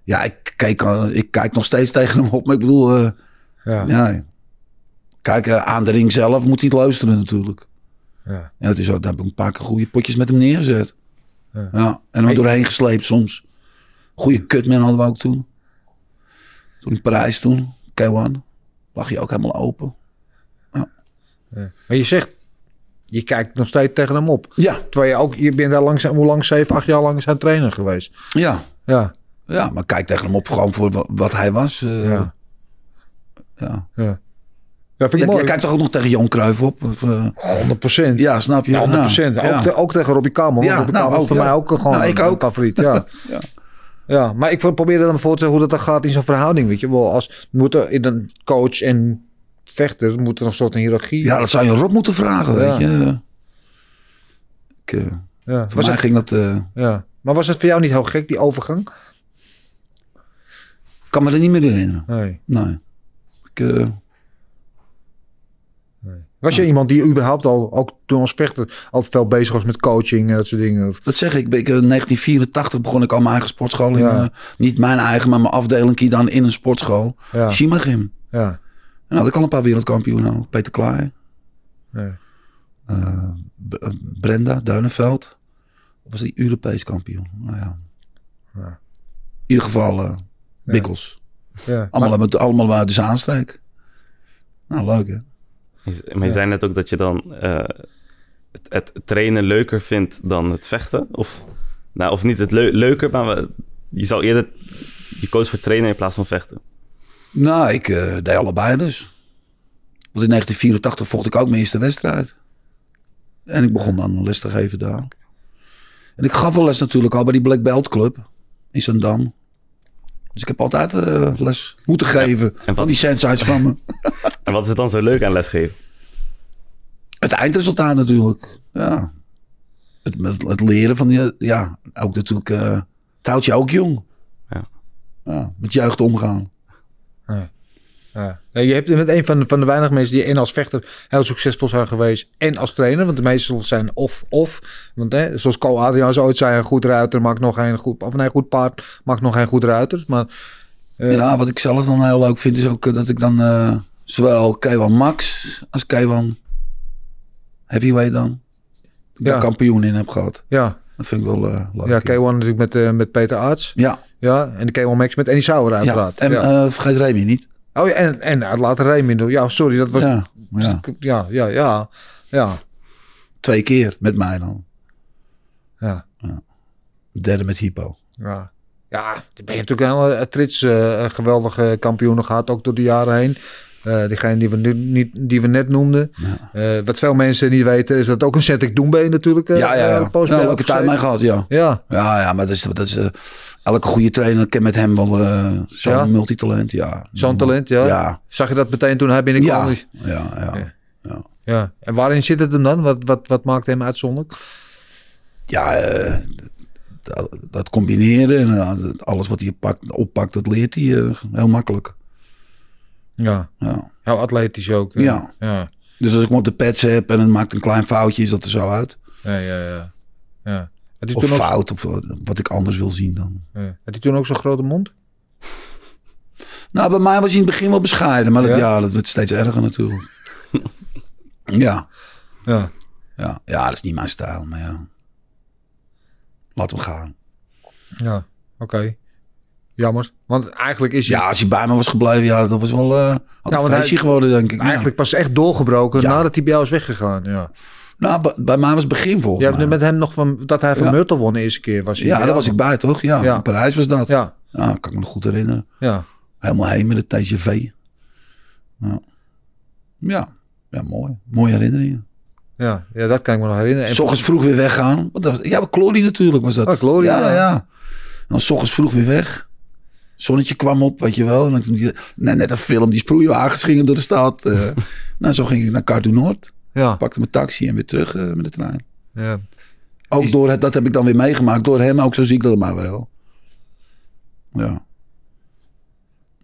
ja ik, kijk, al- ik kijk nog steeds [LAUGHS] tegen hem op. Maar ik bedoel... eh, Ja, ja. Kijk, eh, aan de ring zelf moet hij het luisteren natuurlijk. ja. En het is ook, daar heb ik een paar keer goede potjes met hem neergezet. Ja. Ja. En Hey. doorheen gesleept soms. Goede cutman hadden we ook toen. Toen in Parijs toen, K1. Lag je ook helemaal open. Maar je zegt, je kijkt nog steeds tegen hem op. Ja. Terwijl je ook, je bent daar langzaam, hoe lang, zeven, acht jaar lang zijn trainer geweest. Ja. Ja, Ja, maar kijk tegen hem op gewoon voor wa- wat hij was. eh, ja, ja. ja. Ja, vind ik Je, je mooi. kijkt toch ook nog tegen Jon Cruijff op? Of, eh, 100 procent. ja, snap je? Ja, 100 procent. Ja, ja. Ook, te- ook tegen Robbie Kamer. Ja, Robbie nou, Kamer is voor mij ook gewoon Nou, ik een ook. favoriet. Ja. [LAUGHS] Ja. ja, maar ik probeer dan voor te stellen hoe dat dan gaat in zo'n verhouding. Weet je wel, als moet er in een coach en vechter moet er een soort hiërarchie. ja, dat zou je Rob moeten vragen, weet je. Ik, eh, ja. voor Was mij het, ging dat... eh, ja. Maar was het voor jou niet heel gek, die overgang? kan me er niet meer herinneren. Nee. Nee. Ik, eh, Was je iemand die überhaupt al, ook toen als vechter, al veel bezig was met coaching en dat soort dingen? Of, dat zeg ik. Ik, In 1984 begon ik al mijn eigen sportschool. In, Ja. niet mijn eigen, maar mijn afdeling dan in een sportschool. ja, Shimagym. ja. En had ik al een paar wereldkampioenen. Peter Klaai. Nee. eh, eh, Brenda Duinenveld. Of was die Europees kampioen? Nou ja. Ja. In ieder geval uh, Bikkels. Ja. Allemaal, met, allemaal uit de Zaanstreek. Nou, leuk hè? Je- Maar je zei net ook dat je dan eh, het, het trainen leuker vindt dan het vechten. Of, nou, of niet het leu- leuker, maar we- je zou eerder je koos voor trainen in plaats van vechten. Nou, ik eh, deed allebei dus. Want in 1984 vocht ik ook mijn eerste wedstrijd. En ik begon dan les te geven daar. En ik gaf wel les natuurlijk al bij die Black Belt Club in Zandam. Dus ik heb altijd eh, les moeten geven wat- van die sensites van me. [LAUGHS] En wat is het dan zo leuk aan lesgeven? Het eindresultaat natuurlijk. Ja. Het, het, het leren van die, ja, ook natuurlijk, eh het houdt je ook jong. Ja. Ja, met jeugd omgaan. Ja. Ja, je hebt met een van de, van de weinige mensen die en als vechter heel succesvol zijn geweest en als trainer. Want de meeste zijn of-of. Want hè, zoals Ko Adriaans ooit zei, een goed ruiter maakt nog geen goed... Of nee, goed paard maakt nog geen goed ruiter. Maar Eh, ja, wat ik zelf dan heel leuk vind is ook eh, dat ik dan eh, zowel K1 Max als K1 Heavyweight dan Ja. de kampioen in heb gehad. ja, Dat vind ik wel leuk. ja K1 natuurlijk met, met Peter Arts. Ja, Ja, en de K1 Max met Andy Sauer ja. uiteraard. En Ja. vergeet Remy niet. Oh ja, en, en nou, later doen. Ja, sorry, dat was... Ja, ja, Ja, ja, ja. Ja, twee keer met mij dan. ja. Derde met Hypo. Ja, ja dan ben je natuurlijk een hele trits eh, geweldige kampioenen gehad, ook door de jaren heen. Eh diegene die we, nu, niet, die we net noemden. Eh, wat veel mensen niet weten, is dat ook een Celtic Doembe natuurlijk. eh, ja, ja, ja. ja bij leuke tijd mee gehad, ja. Ja, Ja, ja, maar dat is, dat is elke goede trainer kan met hem wel zo'n Ja? multitalent, ja. zo'n talent, ja. Ja, Zag je dat meteen toen hij binnenkwam? ja, Is- ja, ja. Ja. ja. En waarin zit het hem dan? Wat, wat, wat maakt hem uitzonderlijk? Ja, dat, dat combineren en alles wat hij pakt, oppakt, dat leert hij heel makkelijk. Ja, Ja. heel atletisch ook. Ja. Ja, Dus als ik hem op de pads heb en het maakt een klein foutje, is dat er zo uit. ja, ja. ja. ja. Had, hij Of toen ook, fout, of wat ik anders wil zien dan. ja. Had hij toen ook zo'n grote mond? [LAUGHS] Nou, bij mij was hij in het begin wel bescheiden, maar dat, Ja? ja? dat wordt steeds erger natuurlijk. [LAUGHS] ja, Ja. ja, ja, dat is niet mijn stijl, maar ja. Laat hem gaan. Ja, oké. Jammer. Want eigenlijk is hij Ja, als hij bij me was gebleven, ja, dat was wel uh, had hij- geworden, denk ik. eigenlijk pas echt doorgebroken Ja. nadat hij bij jou is weggegaan. Ja. Nou, bij, mij was het begin volgens Je hebt met hem nog van dat hij van Ja. Myrtle won de eerste keer. Was hij ja, daar was ik bij, toch? Ja, Ja. in Parijs was dat. Ja. Ja, kan ik me nog goed herinneren. ja. Helemaal heen met het TGV. Ja. ja, ja, mooi. Mooie herinneringen. Ja, ja, dat kan ik me nog herinneren. En ochtends vroeg weer weggaan. Want dat was, ja, Glory natuurlijk was dat. Glory, ja. ja. ja. En dan ochtends vroeg weer weg. Zonnetje kwam op, weet je wel. En dan, net, net een film, die sproeiwagens gingen door de stad. eh. [LAUGHS] nou, zo ging ik naar Cartoon Noord. ja, Pakte mijn taxi en weer terug eh, met de trein. ja. Ook Is- door het, dat heb ik dan weer meegemaakt. Door hem ook, zo zie ik dat maar wel. Ja.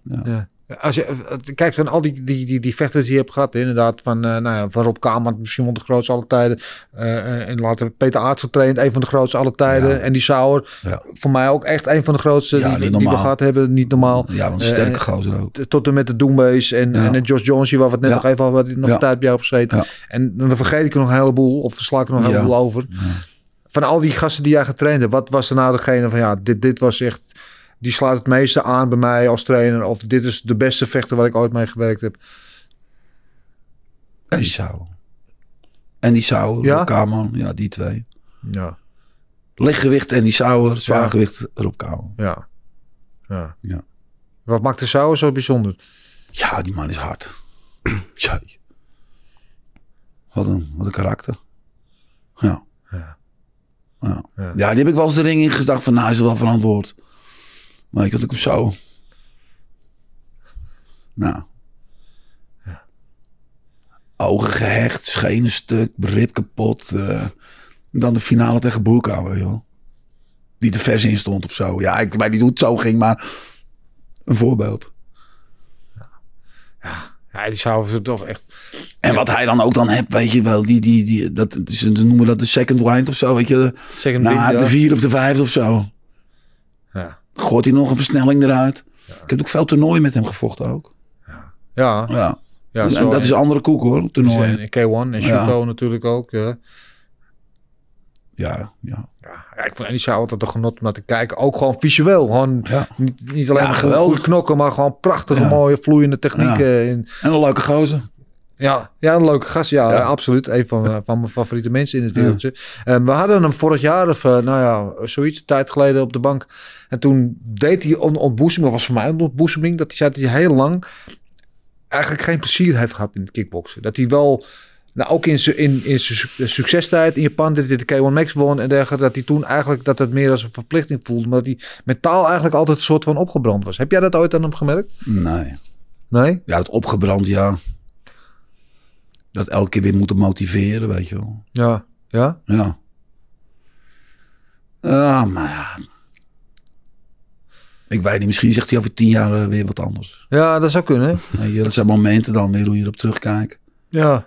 Ja. Als je kijkt van al die, die, die, die vechters die je hebt gehad, inderdaad, van, eh, nou ja, van Rob Kamer, misschien wel de grootste alle tijden. eh, eh, en later Peter Aarts getraind, een van de grootste alle tijden. Ja. En die Sauer, Ja. voor mij ook echt een van de grootste die, die, die we gehad hebben. Niet normaal. Ja, want een sterke en- gozer ook. tot en met de Doombees en, en de Josh Jones, waar we het net nog even hadden, nog een tijd bij jou gezeten. En dan vergeet ik er nog een heleboel, of versla ik er nog een heleboel over. Van al die gasten die jij getraind hebt, wat was er nou degene van, ja, dit, dit was echt, die sluit het meeste aan bij mij als trainer. Of dit is de beste vechter waar ik ooit mee gewerkt heb. En die zou. En die zou, Ja? Kamer. Ja, die twee. Ja, Lichtgewicht en die Sauer, zwaargewicht Rob Kamer. ja, ja. Ja. Wat maakt de Sauer zo bijzonder? Ja, die man is hard. [CLEARS THROAT] Tjai. Wat een, wat een karakter. Ja. Ja. Ja. Ja. Ja. die heb ik wel eens de ring in gedacht van, nou, hij is wel verantwoord. Maar ik had ik hem zo. Nou. Ogen gehecht, schenen stuk, rib kapot. eh. dan de finale tegen Boerkouwer, joh. Die er vers in stond of zo. Ja, ik weet niet hoe het zo ging, maar een voorbeeld. Ja, die Sauer is toch echt... En wat hij dan ook dan hebt, weet je wel, die, die, die, dat, ze noemen dat de second wind of zo, weet je. Second Nou, wind, ja. de vierde of de vijfde of zo. Gooit hij nog een versnelling eruit. Ik heb ook veel toernooien met hem gevochten ook. ja. Ja. ja en, dat is een andere koek hoor, toernooien. en K1 en Shuko natuurlijk ook. Ja. Ja, ja. Ja, ik vond altijd een genot om naar te kijken. Ook gewoon visueel. Gewoon Ja. niet, niet alleen maar goed knokken, maar gewoon prachtige, mooie, vloeiende technieken. En, En een leuke gozer. Ja, ja, een leuke gast. Ja, Ja. absoluut. Een van, van mijn favoriete mensen in het wereldje. Ehm, we hadden hem vorig jaar, of eh, nou ja, zoiets, een tijd geleden op de bank. En toen deed hij een ontboezeming, of was voor mij een ontboezeming, dat hij zei dat hij heel lang eigenlijk geen plezier heeft gehad in het kickboksen. Dat hij wel nou, ook in, su- in, in su- succestijd in Japan, dat hij de K1 Max won en dergelijke, dat hij toen eigenlijk dat het meer als een verplichting voelde, maar dat hij mentaal eigenlijk altijd een soort van opgebrand was. Heb jij dat ooit aan hem gemerkt? Nee. Nee? Ja, dat opgebrand, ja. Dat elke keer weer moeten motiveren, weet je wel. Ja. Ja? Ja. Ja, maar ja. Ik weet niet, misschien zegt hij over tien jaar eh, weer wat anders. Ja, dat zou kunnen. Je, dat zijn momenten dan weer hoe je erop terugkijkt. Ja.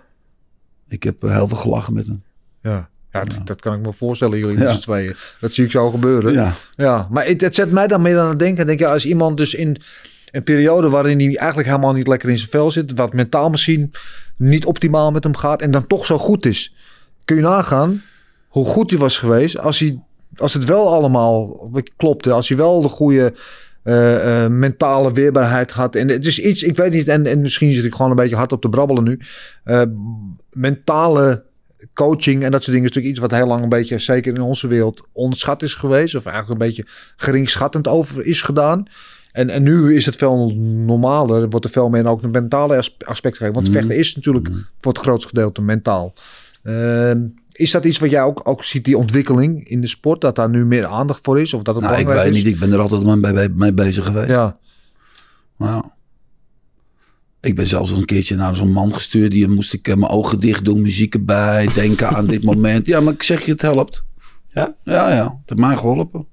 Ik heb eh, heel veel gelachen met hem. Ja. Ja, dat, dat kan ik me voorstellen, jullie Ja. tweeën. Dat zie ik zo gebeuren. Ja. Ja, maar het, het zet mij dan meer aan het denken. Denk je, als iemand dus in een periode waarin hij eigenlijk helemaal niet lekker in zijn vel zit, wat mentaal misschien niet optimaal met hem gaat en dan toch zo goed is. Kun je nagaan hoe goed hij was geweest als, hij, als het wel allemaal klopte. Als hij wel de goede eh, eh, mentale weerbaarheid had. En het is iets, ik weet niet, en, en misschien zit ik gewoon een beetje hard op te brabbelen nu. Eh, mentale coaching en dat soort dingen is natuurlijk iets wat heel lang een beetje, zeker in onze wereld, onderschat is geweest. Of eigenlijk een beetje geringschattend over is gedaan. En, en nu is het veel normaler. Er wordt er veel meer ook een mentale as- aspect gegeven. Want vechten is natuurlijk voor het grootste gedeelte mentaal. Ehm, is dat iets wat jij ook, ook ziet, die ontwikkeling in de sport? Dat daar nu meer aandacht voor is? Of dat het Nou, ik weet is? niet, ik ben er altijd mee, mee, mee bezig geweest. Ja, Ja. Ik ben zelfs eens een keertje naar zo'n man gestuurd. Die moest ik eh, mijn ogen dicht doen, muziek erbij, denken aan dit moment. Ja, maar ik zeg je, het helpt. Ja? Ja, ja. Het heeft mij geholpen.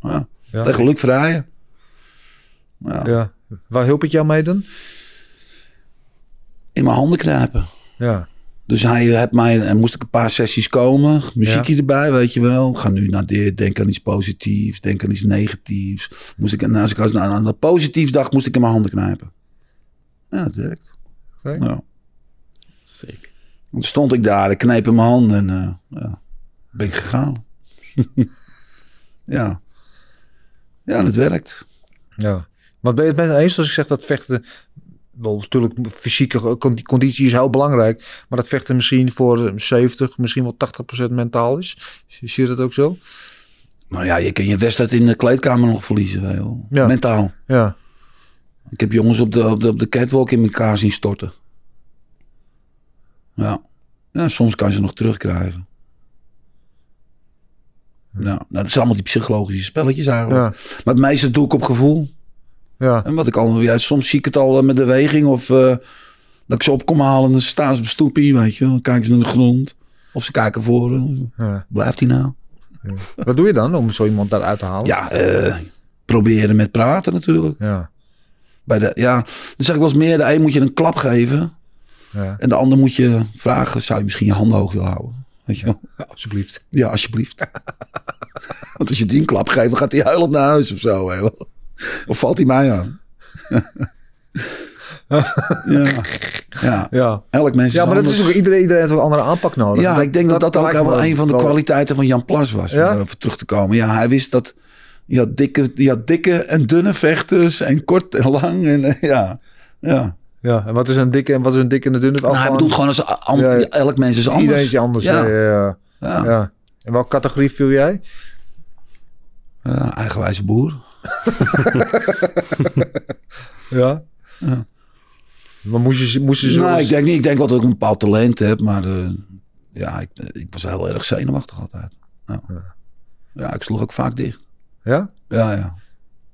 Ja. Ja. Tegen Luc Vrijen. Ja. ja. Waar hielp het jou mee dan? In mijn handen knijpen. Ja, Dus hij heeft mij, en moest ik een paar sessies komen, muziekje erbij, weet je wel. Ga nu naar dit, denk aan iets positiefs, denk aan iets negatiefs. Moest ik, en als ik aan, aan dat positief dacht, moest ik in mijn handen knijpen. Ja, dat werkt. Oké. Ja. Sick. Dan stond ik daar, ik kneep in mijn hand en eh, ja, ben ik gegaan. [LAUGHS] ja. Ja, dat werkt. ja. Wat ben je het met me eens als ik zeg dat vechten... Wel, natuurlijk, fysieke condi- conditie is heel belangrijk. Maar dat vechten misschien voor 70, misschien wel 80% mentaal is. Zie je dat ook zo? Nou ja, je kan je wedstrijd in de kleedkamer nog verliezen. Ja. Mentaal. Ja, Ik heb jongens op de, op de, op de catwalk in elkaar zien storten. Ja. ja, soms kan je ze nog terugkrijgen. Ja, nou, dat zijn allemaal die psychologische spelletjes eigenlijk. ja, Maar het meeste doe ik op gevoel. Ja. En wat ik al, ja, soms zie ik het al eh, met de weging of eh, dat ik ze op kom halen en dan staan ze op stoepie, weet je. Dan kijken ze naar de grond. Of ze kijken voor. eh, ja. Blijft hij nou? Wat doe je dan om zo iemand daaruit te halen? Ja, proberen met praten natuurlijk. Ja, Bij de, ja, dan zeg ik wel eens meer, de een moet je een klap geven. ja. En de ander moet je vragen, zou je misschien je handen hoog willen houden? Weet je wel? Ja, alsjeblieft. Ja, alsjeblieft. [LAUGHS] Want als je die een klap geeft, dan gaat hij huilend naar huis of zo. Hè? Of valt hij mij aan? ja. ja. Ja. Elk mens Ja, maar dat is ook, iedereen, iedereen heeft een andere aanpak nodig. Ja, ik denk dat dat, ook wel een van de kwaliteiten van Jan Plas was. Ja? Om daarover terug te komen. Ja, hij wist dat je had dikke, je had dikke en dunne vechters en kort en lang. En, eh, ja, ja. Ja, en wat is een dikke en wat is een dikke en een dunne? Nou, hij bedoelt gewoon als Ja, elk mens is anders. Iedereen is anders. Ja. Ja. En welke categorie viel jij? Eigenwijze boer. [LAUGHS] Ja. Ja. Maar moest je, moest je zo... Nou, ik denk niet. Ik denk wel dat ik een bepaald talent heb, maar eh, ja, ik, ik was heel erg zenuwachtig altijd. Ja. ja, ik sloeg ook vaak dicht. Ja? Ja, ja.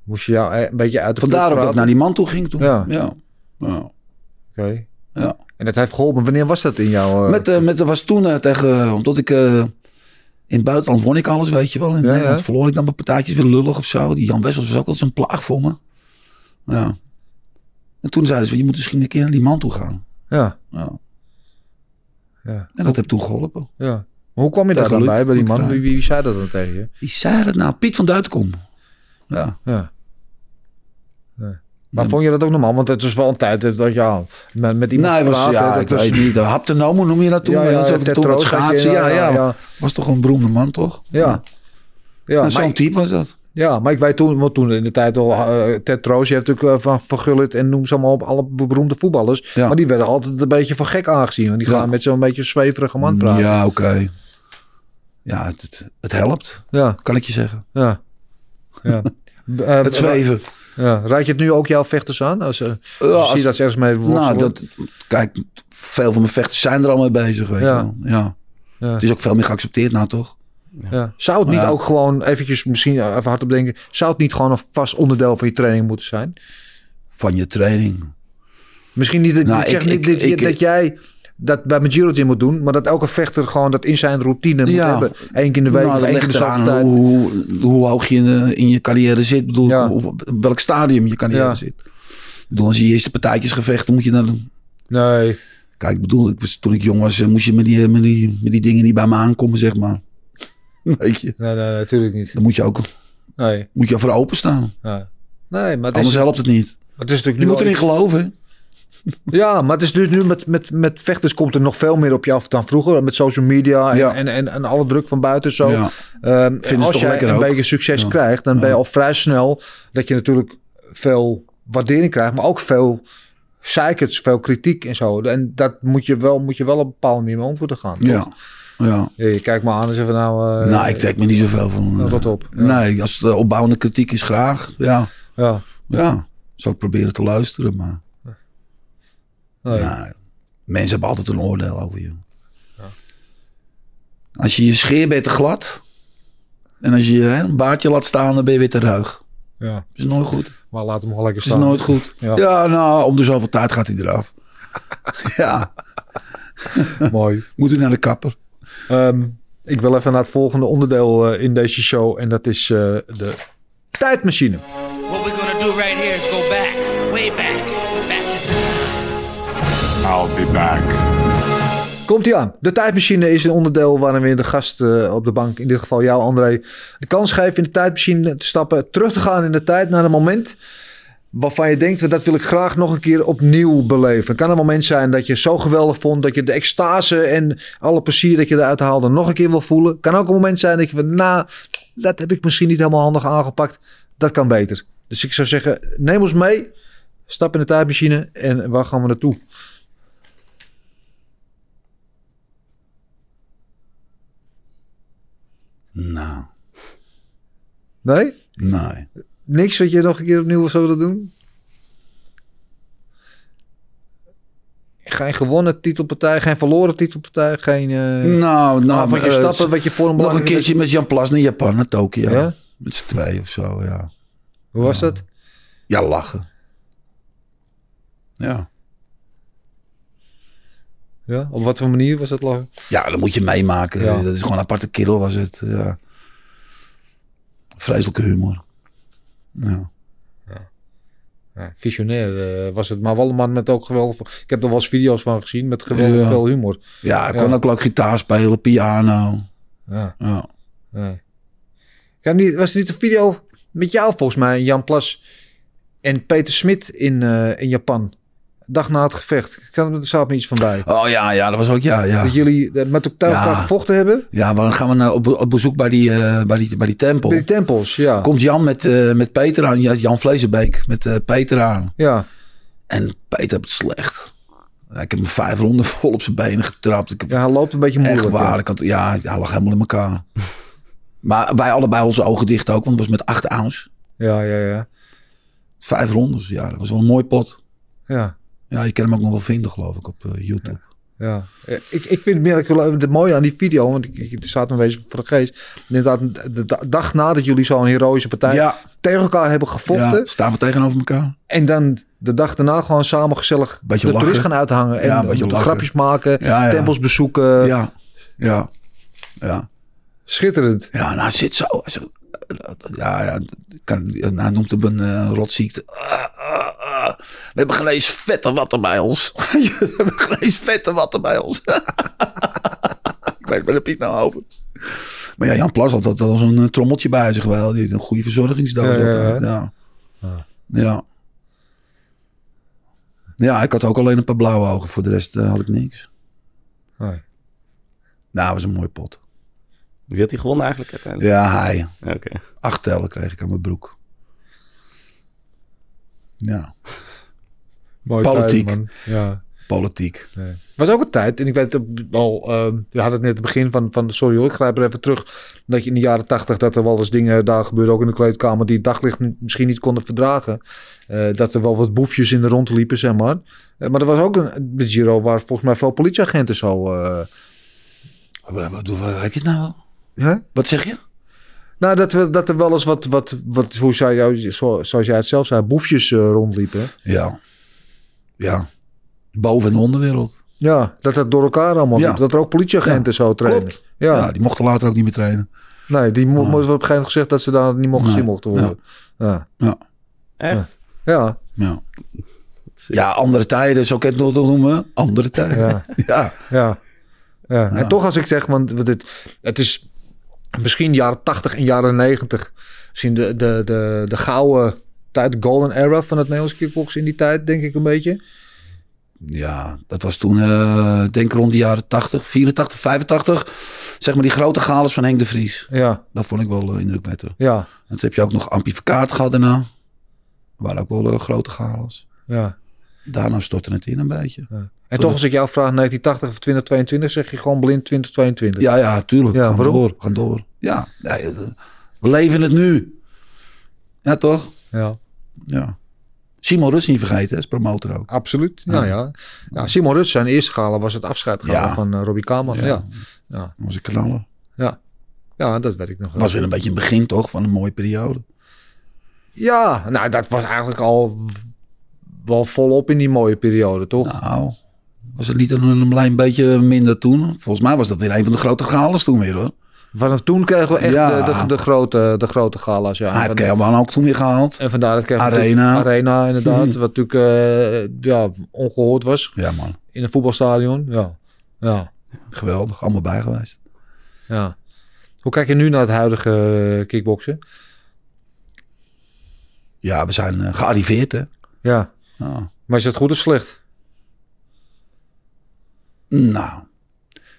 Moest je jou een beetje uit de Vandaar ook dat ik naar die man toe ging toen. Ja. ja. Oké. ja. En dat heeft geholpen. Wanneer was dat in jouw... eh, Met, eh, met, er was toen eh, tegen, omdat ik eh, in het buitenland won ik alles, weet je wel. In Ja, Nederland ja. verloor ik dan mijn partijtjes weer lullig of zo. Die Jan Wessels was ook altijd zo'n plaag voor me. Ja. En toen zeiden ze, je moet misschien een keer naar die man toe gaan. Ja, Ja. ja, En dat heb toen geholpen. ja. Maar hoe kwam je daar dan bij, bij die man? Wie, wie zei dat dan tegen je? Die zei dat nou, Piet van Duitenkom. Ja. Ja. Maar vond je dat ook normaal? Want het is wel een tijd dat ja, met, met iemand Nee, was, praten, ja, dat ik was- weet niet. noem je dat toen? Ja, ja, Roos schaatsen. Ja, ja, ja. Was toch een beroemde man, toch? Ja. Ja, Ja, maar, Zo'n type was dat. ja, maar ik weet toen, want toen in de tijd al, eh, Ted Troos, je hebt natuurlijk eh, van, van Gullit en noem ze allemaal op, alle beroemde voetballers. Ja. Maar die werden altijd een beetje van gek aangezien. Want die Ja. gaan met zo'n beetje zweverige man praten. Ja, oké. Ja, het, het, het helpt, ja, kan ik je zeggen. ja. ja. [LAUGHS] Eh, Het zweven. Ja. Raad je het nu ook jouw vechters aan? Als, uh, Ja, als als- je dat ze ergens mee worstelen? Nou, dat, kijk, veel van mijn vechters zijn er al mee bezig, weet Ja. je wel. Ja. Ja. Het is ook veel meer geaccepteerd nou, toch? Ja. Zou het niet Ja. ook gewoon eventjes, misschien even hardop denken, zou het niet gewoon een vast onderdeel van je training moeten zijn? Van je training. Misschien niet, dat- Nou, ik zeg ik- niet ik- dat, je- ik- dat jij dat bij mijn Giro Gym moet doen, maar dat elke vechter gewoon dat in zijn routine moet Ja. hebben. Eén keer in de week nou, of dat één keer in de eraan zoveel tijd. hoe, hoe, hoog je in, de- in je carrière zit. Bedoel, Ja. welk stadium je carrière Ja. zit. Ik bedoel, als je je eerste partijtjes gevecht, dan moet je dan... Nee, Kijk, ik bedoel, ik was, toen ik jong was, eh, moest je met die, met, die, met die dingen niet bij me aankomen, zeg maar. [LAUGHS] Weet je, nee, nee, natuurlijk niet. dan moet je ook Nee, moet je voor openstaan. nee. nee maar Anders is, helpt het niet. het is natuurlijk Je nu moet erin geloven. Ja, maar het is dus nu met, met, met vechters komt er nog veel meer op je af dan vroeger. Met social media en, Ja. en, en, en alle druk van buiten zo. Ja. Ehm, en als lekker een ook. beetje succes Ja. krijgt, dan ben je al vrij snel dat je natuurlijk veel waardering krijgt, maar ook veel zeikers, veel kritiek en zo. En dat moet je wel, moet je wel op een bepaalde manier mee om moeten gaan. toch? Ja. ja. Je kijkt me aan en zegt van nou... eh, nou, ik trek me niet zoveel van. eh, Rot op, ja. Nee, als het eh, opbouwende kritiek is, graag. Ja. Ja, Ja. Zou ik proberen te luisteren, maar... nee. Nou, mensen hebben altijd een oordeel over je. Als je je scheer bent te glad. En als je hè, een baardje laat staan, dan ben je weer te ruig. ja, is nooit goed. maar laat hem gewoon lekker is staan. nooit goed. Ja. Ja. nou, om de zoveel tijd gaat hij eraf. [LAUGHS] ja, Mooi. moet u naar de kapper. Ehm, ik wil even naar het volgende onderdeel eh, in deze show. En dat is eh, de tijdmachine. What we're gonna do right here is go back, way back, I'll be back. Komt ie aan. De tijdmachine is een onderdeel waarin we de gast eh, op de bank, in dit geval jou André, de kans geven in de tijdmachine te stappen, terug te gaan in de tijd naar een moment waarvan je denkt, dat wil ik graag nog een keer opnieuw beleven. Het kan een moment zijn dat je zo geweldig vond dat je de extase en alle plezier dat je eruit haalde nog een keer wil voelen. Het kan ook een moment zijn dat je van, nou, dat heb ik misschien niet helemaal handig aangepakt. Dat kan beter. Dus ik zou zeggen, neem ons mee, stap in de tijdmachine en waar gaan we naartoe? Nou, Nee? nee. Niks wat je nog een keer opnieuw zou willen doen? Geen gewonnen titelpartij, geen verloren titelpartij, geen uh, Nou, nou, avondje eh, stappen wat je voor een Nog een keertje met Jan Plas naar Japan, naar Tokio. Ja? Met z'n twee of zo, ja. Hoe was dat? Ja, lachen. Ja. Ja? Op wat voor manier was dat lachen? Ja, dat moet je meemaken. Ja. Dat is gewoon een aparte kerel was het. Ja. Vreselijke humor. Ja. Ja, visionair eh, was het, maar wel een man met ook geweldig... Ik heb er wel eens video's van gezien met geweldig Ja. veel humor. Ja, hij kon Ja. ook leuk gitaar spelen, piano. Ja, Ja. niet, was er niet een video met jou volgens mij, Jan Plas en Peter Smit in, eh, in Japan? Dag na het gevecht. Ik kan er me iets van bij. Oh ja, ja, dat was ook, ja, ja. Dat jullie eh, met elkaar Ja. gevochten hebben? Ja, dan gaan we naar, op, op bezoek bij die, eh, bij die, bij die tempel. Bij die tempels, ja. Komt Jan met, eh, met Peter aan, Ja, Jan Vleesenbeek met Peter aan. Ja, En Peter heeft het slecht. Ik heb hem vijf ronden [LAUGHS] vol op zijn benen getrapt. Ik heb ja, hij loopt een beetje echt moeilijk. waar. ja. Ik had, ja, hij lag helemaal in elkaar. [LAUGHS] maar wij allebei onze ogen dicht ook, want het was met acht ounce. Ja, ja, ja. Vijf rondes, ja, dat was wel een mooi pot. Ja, Ja, je kan hem ook nog wel vinden, geloof ik, op eh, YouTube. ja. Eh, Ik, ik vind het miraculeus, het mooie aan die video, want ik, ik, staat een wezen voor de geest. Inderdaad, de da- dag nadat jullie zo'n heroïsche partij Ja, tegen elkaar hebben gevochten. ja, staan we tegenover elkaar. En dan de dag daarna gewoon samen gezellig Beetje de lachen. toerist gaan uithangen. En grapjes maken, tempels bezoeken. ja, ja, ja. Schitterend. Ja, nou, zit zo. Ja, ja, kan, hij noemt hem een eh, rotziekte. Ah, ah, ah. We hebben geen eens vette watten bij ons. [LAUGHS] We hebben geen eens vette watten bij ons. [LAUGHS] ik weet waar je het nou over? Maar ja, Jan Plas had altijd al zo'n eh, trommeltje bij zich wel. Die een goede verzorgingsdoos. Ja, ja, ja. ja. Ja. ja. ik had ook alleen een paar blauwe ogen. Voor de rest eh, had ik niks. Nee. Nou, was een mooie pot. Wie had hij gewonnen eigenlijk uiteindelijk? Ja, hij. Acht tellen kreeg ik aan mijn broek. Ja. Mooi Politiek. tijd, man. Ja. Politiek. was ook een tijd, en ik weet het al, we hadden het net het begin van, van sorry hoor, ik grijp er even terug, dat je in de jaren tachtig, dat er wel eens dingen daar gebeurden, ook in de kleedkamer, die het daglicht misschien niet konden verdragen. Eh, dat er wel wat boefjes in de rond liepen, zeg maar. Eh, maar er was ook een de Giro waar volgens mij veel politieagenten zo... eh, Wat, wat, wat heb je het nou? Hè? Wat zeg je? Nou, dat, we, dat er wel eens wat, wat, wat hoe zou jou, zo, zoals jij het zelf zei, boefjes eh, rondliepen. Ja. Ja. Boven- en onderwereld. Ja, dat dat door elkaar allemaal Ja. liep. Dat er ook politieagenten zo trainen. Ja. Ja. die mochten later ook niet meer trainen. nee, die mo- op een gegeven moment gezegd dat ze daar niet mochten Nee. zien mochten worden. Ja. Ja. Echt? Ja. Ja. Ja, andere tijden, zo kan je het nog noemen. Andere tijden. [LAUGHS] Ja. Ja. Ja. ja. En toch als ik zeg, want want het, het is misschien jaren 80 en jaren 90. Misschien de, de, de, de gouden tijd, de golden era van het Nederlands kickboksen in die tijd, denk ik een beetje. Ja, dat was toen, eh denk rond de jaren 80, 84, 85. Zeg maar die grote galers van Henk de Vries. Ja, Dat vond ik wel uh, indrukwekkend. ja, En toen heb je ook nog amplificaat gehad daarna. Dat waren ook wel eh, grote galers. ja. Daarna stortte het in een beetje. En toch als ik jou vraag 1980 of 2022, zeg je gewoon blind 2022. Ja, ja, tuurlijk. Ja, gaan waarom? door, gaan door. Ja, ja, eh, we leven het nu. Ja, toch? Ja, Ja. Simon Rus niet vergeten, is promotor ook. absoluut. Ja, ja. ja Simon Ruts, zijn eerste gala was het afscheidgala Ja. van eh, Robbie Kamer. Ja. Ja. Ja. Was een knaller. ja, dat weet ik nog wel. was weer een beetje een begin toch van een mooie periode. Ja, nou dat was eigenlijk al wel volop in die mooie periode, toch? Nou, was het niet een, een klein beetje minder toen? Volgens mij was dat weer een van de grote galers toen weer hoor. Vanaf toen kregen we echt Ja. de, de, de grote, de grote gala's. Ja. Van- Kelman ook toen weer gehaald. en vandaar dat kregen Arena. Arena, inderdaad. [LAUGHS] Wat natuurlijk eh, ja, ongehoord was Ja man, in een voetbalstadion. Ja. Ja. geweldig. Allemaal bij geweest. ja. Hoe kijk je nu naar het huidige eh, kickboksen? Ja, we zijn eh, gearriveerd hè. Ja. Ja. Maar is het goed of slecht? Nou,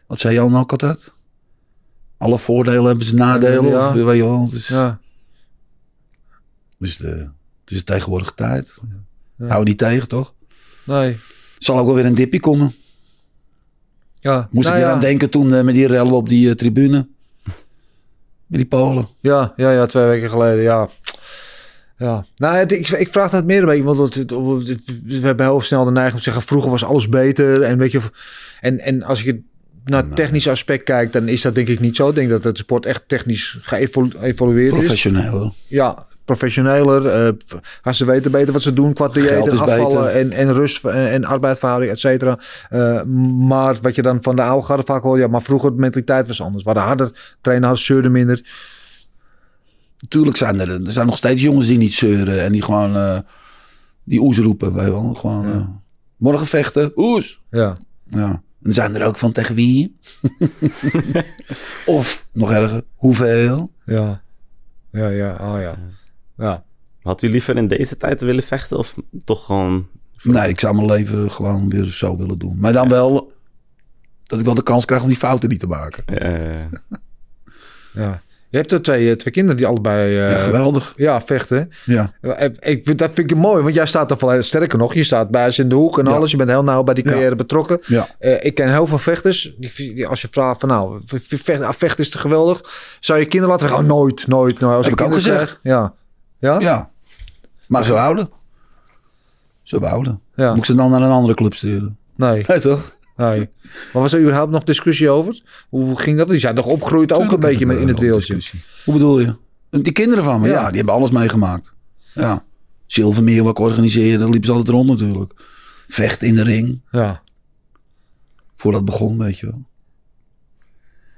wat zei Jan ook altijd? Alle voordelen hebben ze nadelen. Ja. Of, weet je wel, het is, Ja. is de, het is de tegenwoordige tijd. Ja. Hou niet tegen toch? Nee. Zal ook wel weer een dipje komen. Ja. Moest Nou ik weer ja. aan denken toen eh, met die rellen op die eh, tribune. Met die Polen. Ja, ja, ja, twee weken geleden, ja. Ja, nou, het- ik, ik vraag dat meer een beetje, want het- het- we hebben heel snel de neiging om te zeggen, vroeger was alles beter. En, weet je, en, en als je naar het technische aspect kijkt, dan is dat denk ik niet zo. Ik denk dat het sport echt technisch geëvolueerd is. Professioneel. Ja, professioneler. eh als ze weten beter wat ze doen qua dieet en afvallen beter. en, en rust en, en arbeidsverhouding, et cetera. Eh, maar wat je dan van de oude garde vaak hoort, ja, maar vroeger de mentaliteit was anders. We hadden harder, trainen harder, zeurden minder. Natuurlijk zijn er, er zijn nog steeds jongens die niet zeuren. En die gewoon eh, die oes roepen. Weet je wel. Gewoon, eh, morgen vechten, oes. Ja. Ja. En zijn er ook van tegen wie? [LAUGHS] of nog erger, hoeveel? Ja. Ja, ja, oh ja. Ja. Had u liever in deze tijd willen vechten of toch gewoon... Nee, ik zou mijn leven gewoon weer zo willen doen. Maar dan wel dat ik wel de kans krijg om die fouten niet te maken. eh, ja. Je hebt er twee, eh, twee kinderen die allebei eh, ja, geweldig. ja, vechten. Ja. Eh, Ik vind, dat vind ik mooi, want jij staat er veel sterker nog. Je staat bij ze in de hoek en Ja. alles. Je bent heel nauw bij die Ja. carrière betrokken. Ja. Ik ken heel veel vechters. Die, die- als je vraagt van nou, vechten is te geweldig. Zou je kinderen laten? Oh, nooit, nooit, nooit. Als Heb ik ik ook gezegd. krijg. Ja. Ja? ja. Maar ze wouden. Ze wouden. Ja. Moet ik ze dan naar een andere club sturen? Nee, Nee toch? Nee. Maar was er überhaupt nog discussie over? Hoe ging dat? Die zijn toch opgegroeid ook een beetje met in het wereldje? Hoe bedoel je? Die kinderen van me, Ja. ja, die hebben alles meegemaakt. Ja. Zilvermeer wat ik organiseerde, liepen ze altijd rond natuurlijk. Vecht in de ring. Ja. Voordat het begon, weet je wel.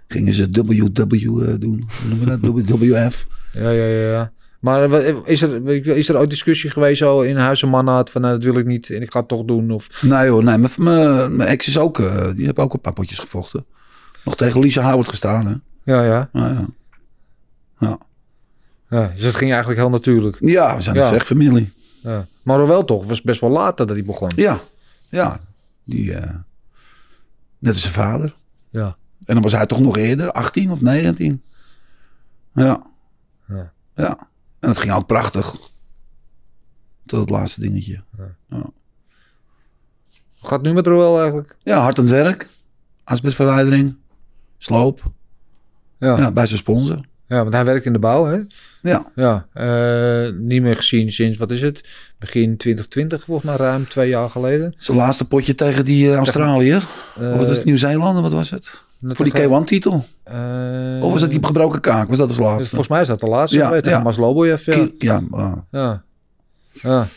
Gingen ze WW eh, doen. Hoe noem je dat? WWF. Ja, ja, ja. Maar eh, is er, is er ook discussie geweest zo in huis en mannaat van nou, dat wil ik niet en ik ga het toch doen? Of... Nee hoor, nee. Mijn, ex is ook, eh, die heeft ook een paar potjes gevochten. Nog tegen Lisa Howard gestaan, hè. Ja, ja. Nou, ja. Ja. ja. Dus het ging eigenlijk heel natuurlijk. ja, we zijn Ja. een vechtfamilie. Ja. Maar wel toch, was best wel later dat hij begon. Ja, ja. Die, eh, net als zijn vader. Ja. En dan was hij toch nog eerder, 18 of 19. Ja. Ja. Ja. En het ging ook prachtig. Tot het laatste dingetje. Ja. Hoe gaat het nu met Roel eigenlijk? Ja, hard aan het werk. Asbestverwijdering. Sloop. Ja, Ja, bij zijn sponsor. ja want hij werkt in de bouw, hè? Ja. Ja, eh, niet meer gezien sinds, wat is het? Begin 2020, volgens mij ruim twee jaar geleden. Zijn laatste potje tegen die eh, Australiër. Eh, of was het Nieuw-Zeeland? Wat was het? Voor die tegen- K1-titel. eh, Of was dat die gebroken kaak? Was dat als dus laatste? Volgens mij is dat de laatste. Ja, tegen ja. Masloboyev, ja. Ki- Ja, ah, Ja. ja.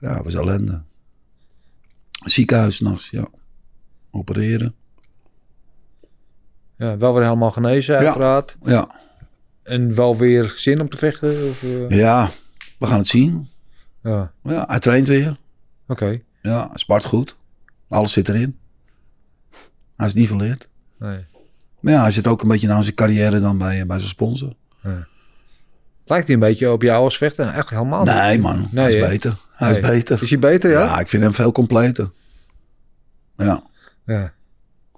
ja, was ellende. Ziekenhuis s'nachts, ja. Opereren. ja, wel weer helemaal genezen, uiteraard. Ja. En wel weer zin om te vechten? Of, eh, ja, we gaan het zien. ja. Ja, hij traint weer. Oké. Ja, spart goed. Alles zit erin. Hij is niet verleerd. Nee. Maar ja, hij zit ook een beetje na zijn carrière dan bij, bij zijn sponsor. Lijkt hij een beetje op jou als vechter? Eigenlijk helemaal niet. Nee man, Nee, hij is beter. Hij Nee. is beter. Is hij beter, ja? Ja, ik vind hem veel completer. Ja, Ja.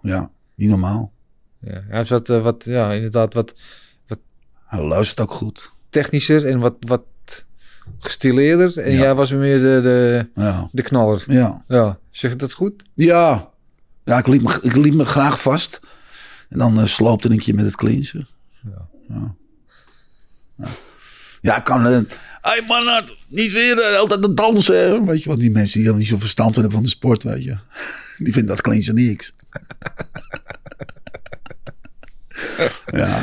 ja, niet normaal. ja. Hij wat, eh, wat, ja, inderdaad wat Hij luistert ook goed. technischer en wat, wat gestileerder. En Ja. jij was meer de, de, Ja, de knaller. ja. Ja, zeg je dat goed? Ja, ja ik, liep me, ik liep me graag vast. En dan uh, sloopte ik je met het cleansen. Ja. Ja, ja. ja ik kan... eh hey Manhart, niet weer eh, altijd te dansen. hè. Weet je wat, die mensen die dan niet zo verstand hebben van de sport, weet je. [LAUGHS] Die vinden dat cleansen niks. [LAUGHS] ja,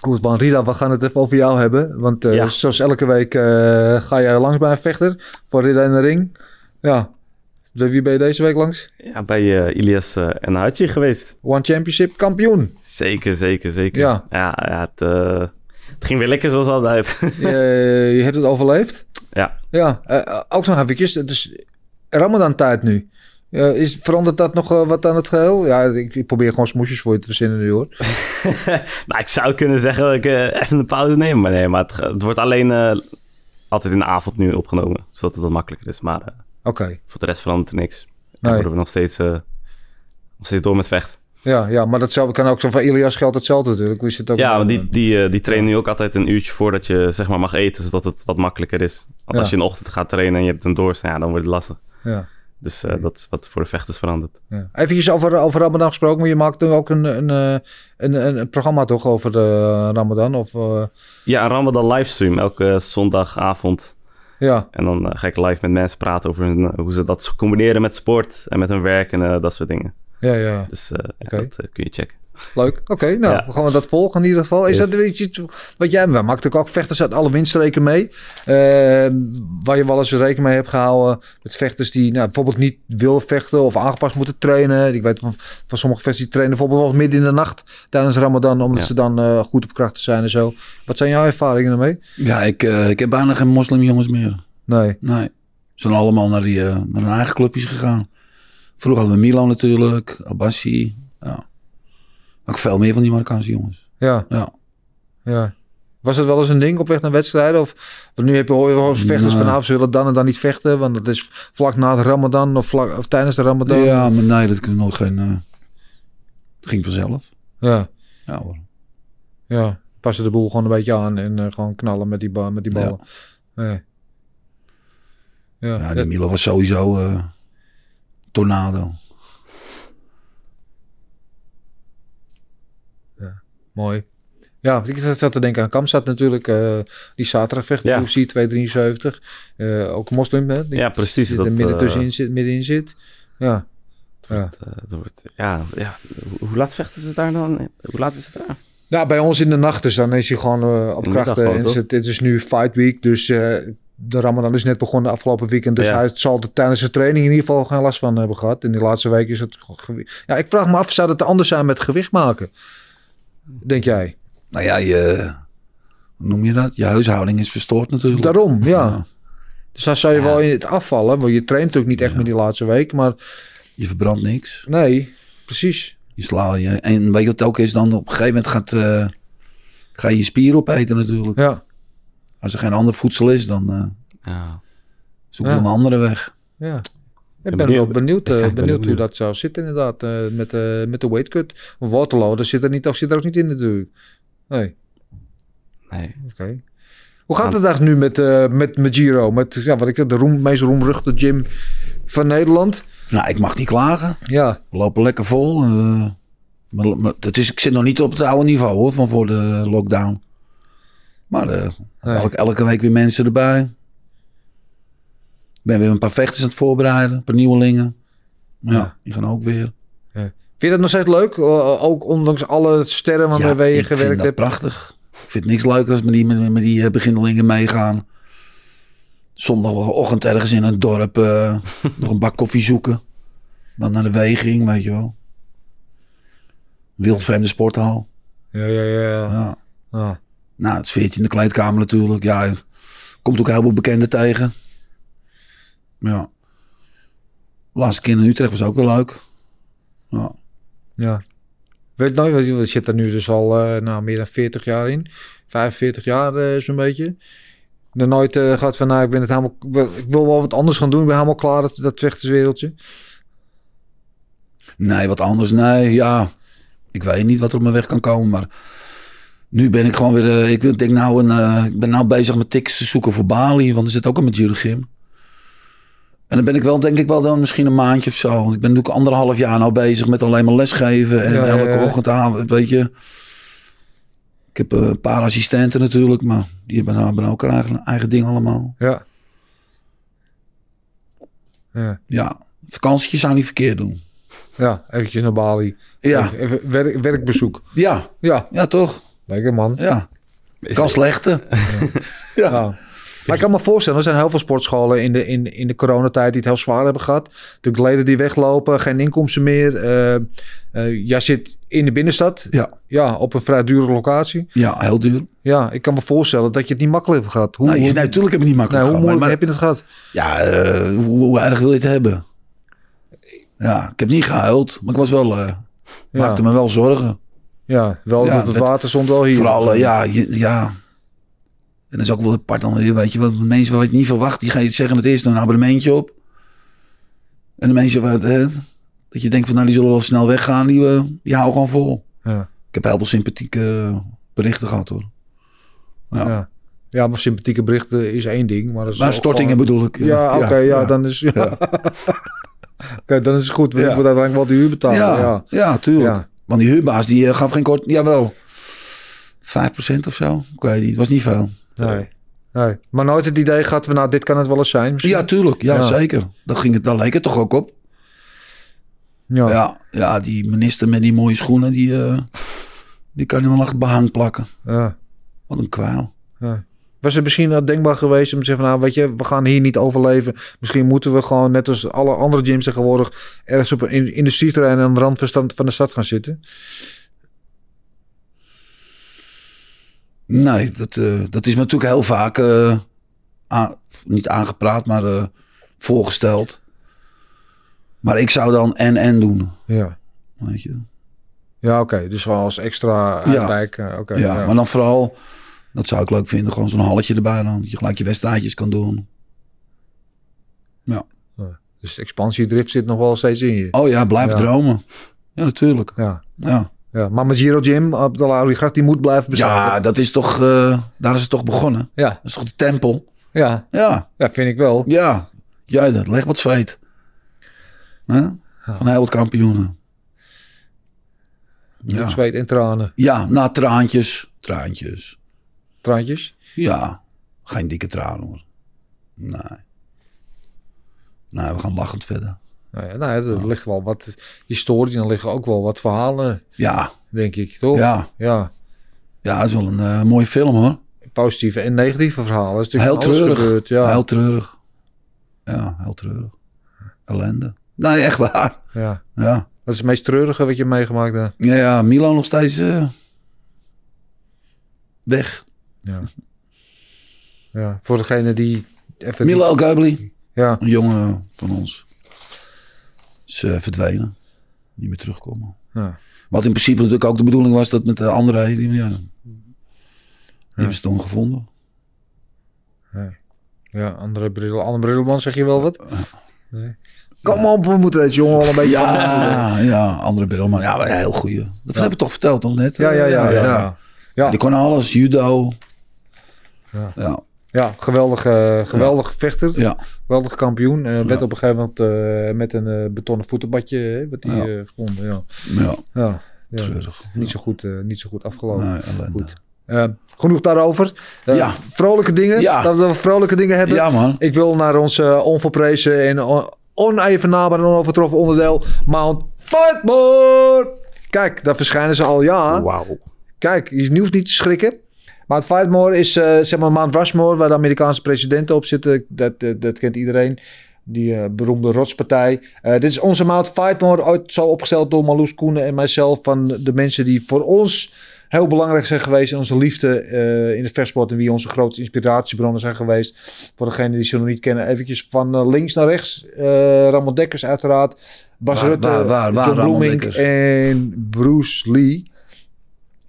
Goed, man. Rida, we gaan het even over jou hebben. Want eh, Ja. zoals elke week eh, ga jij langs bij een vechter voor Rida in de ring. Ja. Bij wie ben je deze week langs? Ja, bij eh, Ilias eh en Hachi geweest. One Championship kampioen. Zeker, zeker, zeker. Ja. Ja, ja het, eh, het ging weer lekker zoals altijd. [LAUGHS] je, je hebt het overleefd. ja. Ja, ook nog eventjes. Het is Ramadan tijd nu. Is, verandert dat nog wat aan het geheel? Ja, ik, ik probeer gewoon smoesjes voor je te verzinnen nu hoor. [LAUGHS] nou, ik zou kunnen zeggen dat ik even een pauze neem. Maar nee, maar het, het wordt alleen altijd in de avond nu opgenomen. Zodat het wat makkelijker is. Maar eh, Oké. voor de rest verandert er niks. En Nee. worden we nog steeds, eh, nog steeds door met vechten. Ja, ja, maar datzelfde kan ook zo van Ilias geldt hetzelfde natuurlijk. Hoe is het ook Ja, want die, die, eh, die trainen nu ook altijd een uurtje voordat je zeg maar mag eten. Zodat het wat makkelijker is. Want Ja. als je in de ochtend gaat trainen en je hebt een dorst, ja, dan wordt het lastig. Ja, Dus eh, dat is wat voor de vechters verandert. ja. Eventjes over, over Ramadan gesproken, maar je maakt toen ook een, een, eh, een, een, een programma toch over de Ramadan? Of, eh, Ja, een Ramadan livestream elke zondagavond. Ja, En dan eh, ga ik live met mensen praten over hun, eh, hoe ze dat combineren met sport en met hun werk en eh, dat soort dingen. ja, ja. Dus dat kun je checken. Leuk. Oké, nou, Ja. we gaan we dat volgen in ieder geval. Is Yes. dat weet je, iets wat jij maakt natuurlijk ook vechters uit alle windstreken mee? Eh, waar je wel eens rekening mee hebt gehouden met vechters die nou, bijvoorbeeld niet willen vechten of aangepast moeten trainen. Ik weet van, van sommige vechters die trainen bijvoorbeeld wel midden in de nacht tijdens Ramadan, omdat Ja. ze dan eh, goed op kracht zijn en zo. Wat zijn jouw ervaringen daarmee? ja ik, eh, ik heb bijna geen moslimjongens meer. Nee. Nee. Ze zijn allemaal naar, die, eh, naar hun eigen clubjes gegaan. Vroeger hadden we Milan natuurlijk, Abassi. Ja. Ook veel meer van die Marokkaanse jongens. Ja, Ja. ja. Was het wel eens een ding op weg naar wedstrijden? Of want nu heb je hoor vechters nou, ze willen dan en dan niet vechten, want het is vlak na de Ramadan of, vlak, of tijdens de Ramadan. Ja, maar nee, dat kunnen nog geen... eh, het ging vanzelf. ja. Ja hoor. Ja, passen de boel gewoon een beetje aan en eh, gewoon knallen met die, ba met die ballen. Ja. Ja. Ja, die Milan was sowieso eh, tornado. Mooi. Ja, want ik zat te denken aan Kamsat natuurlijk. eh, die zaterdag vecht Ja. UFC 273. Eh, ook moslim, hè? Die Ja, precies, dat, er midden eh, tussenin zit, middenin zit. Ja. Het, eh, het wordt, ja, ja. Hoe, laat vechten ze daar dan? Hoe laat is het daar? ja, bij ons in de nacht, dus dan is hij gewoon op de krachten. gewoon, En het, het is nu fight week, dus de Ramadan is net begonnen afgelopen weekend. Dus Ja. hij zal er tijdens de training in ieder geval geen last van hebben gehad. In die laatste week is het gewicht. Ja, ik vraag me af, zou het anders zijn met gewicht maken? Denk jij? Nou ja, je... Hoe noem je dat? Je huishouding is verstoord natuurlijk. Daarom, ja. Ja. Dus dan zou je wel in het afvallen, want je traint natuurlijk niet echt met die laatste week, maar Je verbrandt niks. nee, precies. Je slaat je. En weet je wat het ook is dan? Op een gegeven moment gaat, eh, ga je je spier opeten natuurlijk. Ja, Als er geen ander voedsel is, dan eh Ja. zoek je Ja. een andere weg. ja. Ik ben wel benieuwd. benieuwd, eh, [LAUGHS] benieuwd hoe dat zou zitten inderdaad, eh, met, eh, met de weight cut. Waterloo, daar zit er, niet, zit er ook niet in natuurlijk. Nee, Nee. oké. Hoe gaat het eigenlijk nu met, met, met Giro? Met ja, wat ik zeg, de roem, meest roemruchte gym van Nederland. Nou, ik mag niet klagen. Ja. We lopen lekker vol. maar, maar het is, ik zit nog niet op het oude niveau hoor, van voor de lockdown. Maar Nee. elke, elke week weer mensen erbij. Ik ben weer een paar vechters aan het voorbereiden. Een paar nieuwelingen. Ja, Ja. die gaan ook weer. Vind je dat nog steeds leuk? Ook ondanks alle sterren waarmee je gewerkt dat hebt? prachtig. Ik vind niks leuker als met die, met, met die eh, beginnelingen meegaan. Zondagochtend ergens in een dorp eh, [LAUGHS] nog een bak koffie zoeken. Dan naar de weging, weet je wel. Wildvreemde sporthal. Ja, ja, ja. ja. Ja. Ah. Nou, het sfeertje in de kleedkamer natuurlijk. Ja, komt ook heel veel bekenden tegen. Ja. Laatste keer in Utrecht was ook wel leuk. Ja. Ja. Weet nooit, want je zit er nu dus al eh, nou, meer dan 40 jaar in. 45 jaar eh, zo'n beetje. Nog nooit eh, gehad van, nou, ik ben het helemaal... Ik wil wel wat anders gaan doen. Ik ben helemaal klaar, dat, dat vechterswereldje. Nee, wat anders. Nee, ja. Ik weet niet wat er op mijn weg kan komen, maar nu ben ik gewoon weer. ik denk nou, een, ik ben nou bezig met tickets te zoeken voor Bali, want er zit ook een Maduro Gym. En dan ben ik wel, denk ik wel dan misschien een maandje of zo. Want ik ben natuurlijk anderhalf jaar nou bezig met alleen maar lesgeven en Ja, elke ja. ochtend aan, weet je. Ik heb eh, een paar assistenten natuurlijk, maar die hebben, nou- hebben ook hun eigen, eigen ding allemaal. Ja. Ja, Ja, vakantietjes zou niet verkeerd doen. ja eventjes naar Bali. Ja, Even, even werk, werkbezoek. ja, Ja, ja toch? lekker man. Ja, kan slechte. ja. Ja. Maar ik kan me voorstellen, er zijn heel veel sportscholen in de, in, in de coronatijd die het heel zwaar hebben gehad. De leden die weglopen, geen inkomsten meer. Eh, eh, jij zit in de binnenstad, Ja, ja, op een vrij dure locatie. ja, heel duur. Ja, ik kan me voorstellen dat je het niet makkelijk hebt gehad. Hoe, Nou, je- hoe, nee, natuurlijk heb ik niet nee, makkelijk hoe gehad, moeilijk maar- heb je het gehad? Ja, eh, hoe, hoe erg wil je het hebben? Ja, ik heb niet gehuild, maar ik was wel, eh, maakte me wel zorgen. Ja, wel Ja, dat het het- water stond wel hier. Vooral, ja, ja. En dat is ook wel apart dan, weer, weet je, wat mensen wat je niet verwacht, die gaan je zeggen het eerst een abonnementje op. En de mensen wat, hè, dat je denkt van nou die zullen wel snel weggaan, die, eh, die houden gewoon vol. Ja, Ik heb heel veel sympathieke berichten gehad hoor. Ja. ja. ja, maar sympathieke berichten is één ding. Maar, dat is Maar stortingen gewoon- bedoel ik. eh, Ja, oké, ja, dan is ja. [LAUGHS] Oké, dan is het goed. We Ja. moeten uiteindelijk wel de huur betalen. Ja, Ja, ja. tuurlijk. Ja. Want die huurbaas die eh, gaf geen kort... Jawel, 5% of zo. Ik weet niet, het was niet veel. Nee. nee. Maar nooit het idee gehad nou, dit kan het wel eens zijn. misschien? Ja, tuurlijk. Ja, Ja. zeker. Dat ging het, daar leek het toch ook op. Ja. Ja, ja die minister met die mooie schoenen, die, eh, die kan je wel nog behang plakken. ja. Wat een kwaal. Ja. Was het misschien denkbaar geweest om te zeggen van, nou weet je, we gaan hier niet overleven. Misschien moeten we gewoon, net als alle andere gyms tegenwoordig, ergens op een in- industrieterrein aan de rand van de stad gaan zitten. Nee, dat, eh, dat is me natuurlijk heel vaak eh, aan- niet aangepraat, maar eh, voorgesteld. Maar ik zou dan en-en doen. Ja. Weet je. Ja, oké. Dus als extra Ja. Oké. ja, ja. maar dan vooral, dat zou ik leuk vinden, gewoon zo'n halletje erbij dan. Dat je gelijk je wedstrijdjes kan doen. Ja. Dus expansiedrift zit nog wel steeds in je. Oh ja, blijf dromen. Ja, natuurlijk. Ja. Ja, ja. Maar met Giro op de Lauriegracht, die moet blijven bestaan. ja dat is toch, eh, daar is het toch begonnen. ja. Dat is toch de tempel? Ja. Ja, Ja, vind ik wel. ja. Ja, dat legt wat zweet. Van heel wat kampioenen. Ja. zweet en tranen. ja, na traantjes. Traantjes. Traantjes. Ja, geen dikke tranen hoor. Nee. Nee, we gaan lachend verder. Nou ja, nou, er ligt wel wat historie en er liggen ook wel wat verhalen, Ja, denk ik, toch? ja. Ja. Ja, het is wel een eh, mooie film hoor. Positieve en negatieve verhalen. Er is Heel natuurlijk alles treurig. gebeurd. Ja. Heel treurig. Ja, heel treurig. Ellende. Nee, echt waar. ja. Ja. Wat is het meest treurige wat je meegemaakt hebt? Ja, ja Milo nog steeds eh, weg. Ja. ja. Voor degene die even... Milo Ja. een jongen van ons, is eh, verdwenen. Niet meer terugkomen. Ja. Wat in principe natuurlijk ook de bedoeling was dat met de andere, die, ja, die hebben ze toen gevonden. Ja, andere bril. Andere brilman, zeg je wel wat? Nee. Kom op, we moeten deze jongen al een beetje... Ja, ja, andere Brilman. Ja, heel goeie. Dat heb ik toch verteld nog net? Ja, ja, ja. ja, ja. Ja, ja. Die kon alles, judo. Ja. Ja. Geweldige, geweldige vechter. Ja. Geweldige kampioen. Eh werd Ja. op een gegeven moment eh, met een eh, betonnen voetenbadje wat die, Ja. eh, gewonnen. Ja. Ja, Treurig. niet, zo goed, eh, niet zo goed afgelopen. nee. Goed. Eh, genoeg daarover. Eh, Ja. Vrolijke dingen. Ja. Dat we vrolijke dingen hebben. Ja, man. Ik wil naar ons eh, onverprezen en on- onevenaarbaar en onovertroffen onderdeel Mount Fightmore. Kijk, daar verschijnen ze al ja. Wauw. Kijk, je hoeft niet te schrikken. Mount Fightmore is eh, zeg maar Mount Rushmore, waar de Amerikaanse presidenten op zitten. Dat, dat, dat kent iedereen. Die eh, beroemde rotspartij. Eh, dit is onze Mount Fightmore, ooit zo opgesteld door Marloes Koenen en mijzelf. Van de mensen die voor ons heel belangrijk zijn geweest in onze liefde eh, in de versport. En wie onze grootste inspiratiebronnen zijn geweest. Voor degenen die ze nog niet kennen, eventjes van eh, links naar rechts. Eh Ramon Dekkers uiteraard. Bas Waar- Rutte, waar- John en Bruce Lee.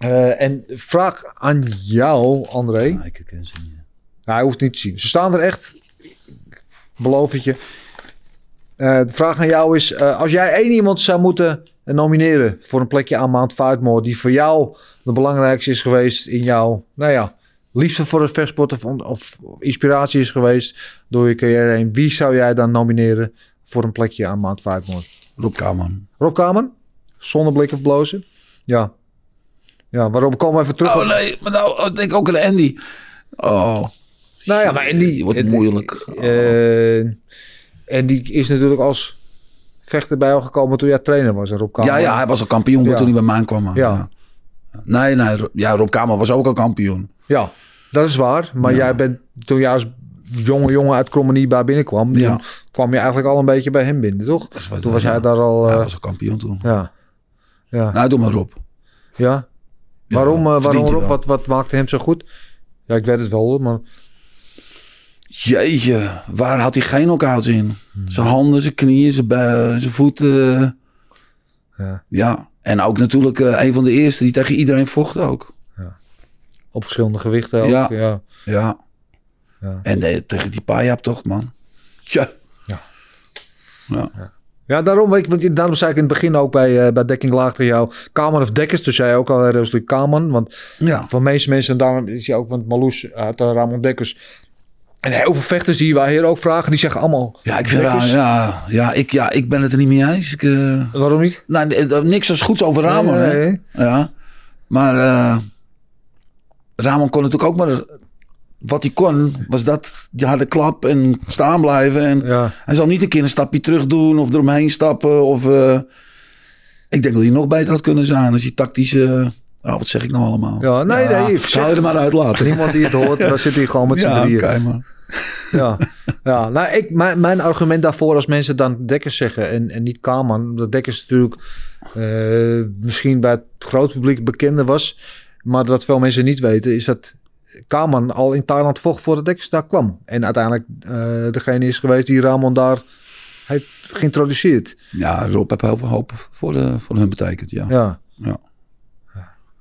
Eh, en vraag aan jou, André. Nee, ik ken ze niet. Nou, hij hoeft niet te zien. Ze staan er echt. Beloof het je. Eh, de vraag aan jou is: eh, als jij één iemand zou moeten nomineren voor een plekje aan Mount Fightmore, die voor jou de belangrijkste is geweest in jouw, nou ja, liefde voor het vechtsport of, of inspiratie is geweest door je carrière heen, wie zou jij dan nomineren voor een plekje aan Mount Fightmore? Rob Kaman. Rob Kamer? Zonder blik of blozen? Ja. Ja, waarom komen even terug Oh nee, maar nou oh, ik denk ook aan Andy. Oh. Nou ja, maar die... Wordt moeilijk. eh, en die is natuurlijk als vechter bij jou gekomen toen jij trainer was, Rob Kamer. Ja, ja, hij was al kampioen Ja. toen hij bij mij kwam. man. Ja. Nee, nee. Ja, Rob Kamer was ook al kampioen. Ja, dat is waar. Maar jij bent, toen jij als jonge jongen uit Krommenie bij binnenkwam, Ja. toen kwam je eigenlijk al een beetje bij hem binnen, toch? Toen was ja. hij daar al... Ja, eh, hij was al kampioen toen. ja. Ja. Nou, doe maar Rob. ja. Ja, Waarom, eh, waarom Rob? Wat, wat maakte hem zo goed? Ja, ik weet het wel, maar... Jeetje, waar had hij geen knockouts in? Hmm. Zijn handen, zijn knieën, zijn, zijn voeten. Ja. Ja, en ook natuurlijk eh, een van de eerste die tegen iedereen vocht ook. Op verschillende gewichten ook. Ja. ja. Ja. Ja. En eh, tegen die Payap toch, man. Tja. Ja. Ja. Ja, daarom, weet ik, want daarom zei ik in het begin ook bij, eh, bij Dekking Laag tegen jou... Kaman of Dekkers, dus jij ook al Rosalie Kaman. Want Ja. voor meeste mensen, daarom is hij ook... Want Marloes uit uh, Ramon Dekkers... En heel veel vechters die wij hier ook vragen, die zeggen allemaal... Ja, ik vind Dekkers. Ja, ja, ik, ja, ik ben het er niet mee eens. Ik, eh, Waarom niet? nou, eh, niks als goeds over Ramon, Nee. Ja. Maar eh, Ramon kon natuurlijk ook maar... Wat hij kon, was dat die harde klap en staan blijven. En Ja. hij zal niet een keer een stapje terug doen of eromheen stappen. Of, eh, ik denk dat hij nog beter had kunnen zijn als hij tactisch... eh, oh, wat zeg ik nou allemaal? Ja, nee, nee, ik Zou je er maar uit laten. Niemand die het hoort, dan zit hij gewoon met [LAUGHS] z'n ja, drieën. [LAUGHS] Ja, ja. Nou, ik, mijn, mijn argument daarvoor als mensen dan Dekkers zeggen en, en niet Kaman. Dat Dekkers natuurlijk eh, misschien bij het groot publiek bekender was. Maar wat veel mensen niet weten is dat Kaman al in Thailand vocht voordat Dekkers daar kwam. En uiteindelijk eh, degene is geweest die Ramon daar heeft geïntroduceerd. Ja, Rob heeft heel veel hoop voor, de, voor hun betekend, ja. Ja,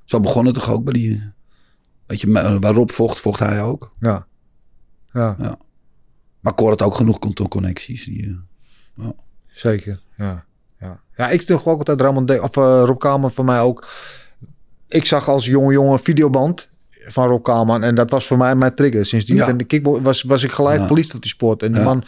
Zo begon het toch ook bij die... Weet je, waar Rob vocht, vocht hij ook. ja, ja, Maar Cor had ook genoeg con- connecties. Die, eh, zeker. Ja, ja. ja ik toch ook altijd Ramon of eh, Rob Kaman voor mij ook. Ik zag als jonge jongen videoband van Rob Kaman en dat was voor mij mijn trigger. Sindsdien Ja. ben de kickball was, was ik gelijk Ja. verliefd op die sport. En die Ja. man,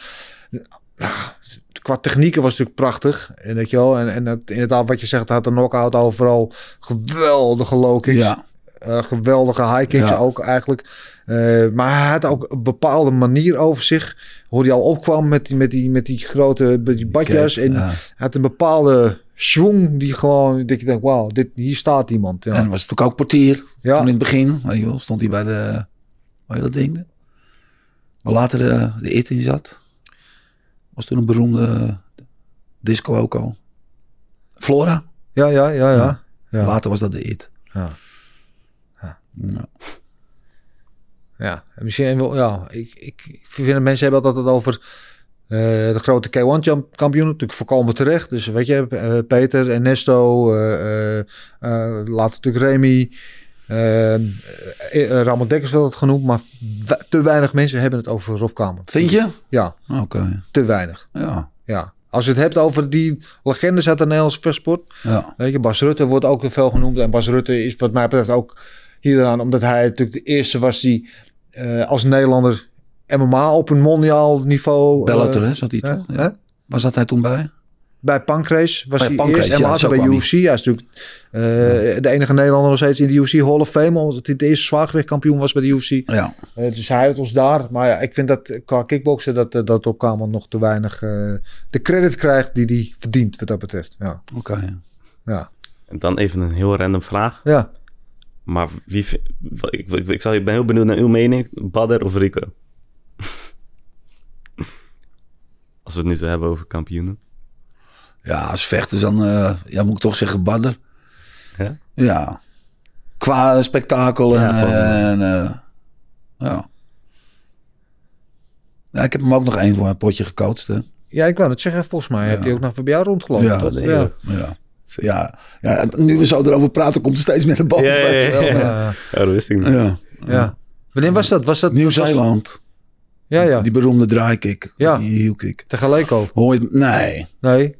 qua technieken was het natuurlijk prachtig. En weet je wel, en, en het, inderdaad wat je zegt, had een knockout overal geweldige low kicks. Eh, geweldige high kicks ook eigenlijk. Eh, maar hij had ook een bepaalde manier over zich. Hoe hij al opkwam met die, met die, met die grote met die badjas. En had een bepaalde schwung die gewoon... Dat je denkt, wauw, dit, hier staat iemand. Ja. En was natuurlijk ook portier. Ja. Toen in het begin, weet je wel, stond hij bij de... Waar je dat ding? Waar later de, de It in zat. Was toen een beroemde disco ook al. Flora. ja, ja, ja, ja. Ja. ja. Later was dat de It. Ja. Ja. Ja, en misschien wel, ja, ik, ik vind mensen hebben altijd het over eh, de grote K1 champ- kampioen, natuurlijk voorkomen terecht. Dus weet je, eh, Peter, Ernesto, eh, eh, later natuurlijk Remy, Ramon Dekkers werd het genoemd, maar te weinig mensen hebben het over Rob Kamer. Vind je? Ja, Oké. te weinig. Ja. Ja. Als je het hebt over die legendes uit de Nederlandse vechtsport, Ja. Weet je, Bas Rutte wordt ook veel genoemd. En Bas Rutte is wat mij betreft ook hier aan, omdat hij natuurlijk de eerste was die als Nederlander MMA op een mondiaal niveau. eh, Bellator, hè, zat hij toch? Hè? Ja. Waar zat hij toen bij? Bij Pancrase was Bij hij Pancrase, eerst en ja, later zo bij hij. UFC. Hij is natuurlijk eh, de enige Nederlander nog steeds in de UFC Hall of Fame. Omdat hij de eerste zwaargewichtkampioen was bij de UFC. Ja. Eh, dus hij had ons daar. Maar ja, ik vind dat qua kickboksen dat, eh, dat op kamer nog te weinig eh, de credit krijgt die hij verdient wat dat betreft. Ja, Oké. ja. ja. En dan even een heel random vraag. ja. Maar wie... Ik, ik, ik, zou- ik ben heel benieuwd naar uw mening. Badder of Rico? Als we het nu zo hebben over kampioenen. Ja, als vechters dan eh, ja, moet ik toch zeggen badder. Ja? Ja. Qua spektakel en... Ja, gewoon, eh, en eh, ja. ja. Ik heb hem ook nog één voor een potje gecoacht. Hè. ja, ik wou het zeggen. Volgens mij heeft hij ook nog bij jou rondgelopen. Ja, toch? ja. Ja. Ja. ja, en nu we zo erover praten, komt er steeds meer naar boven. Ja, ja, ja, ja. Ja. Ja, dat wist ik niet. Ja. ja. Wanneer was dat? Was dat Nieuw-Zeeland. Ja, ja. Die beroemde draaikick. Ja. Die hielkick. Tegelijk ook. Hoor je het? Nee. Nee.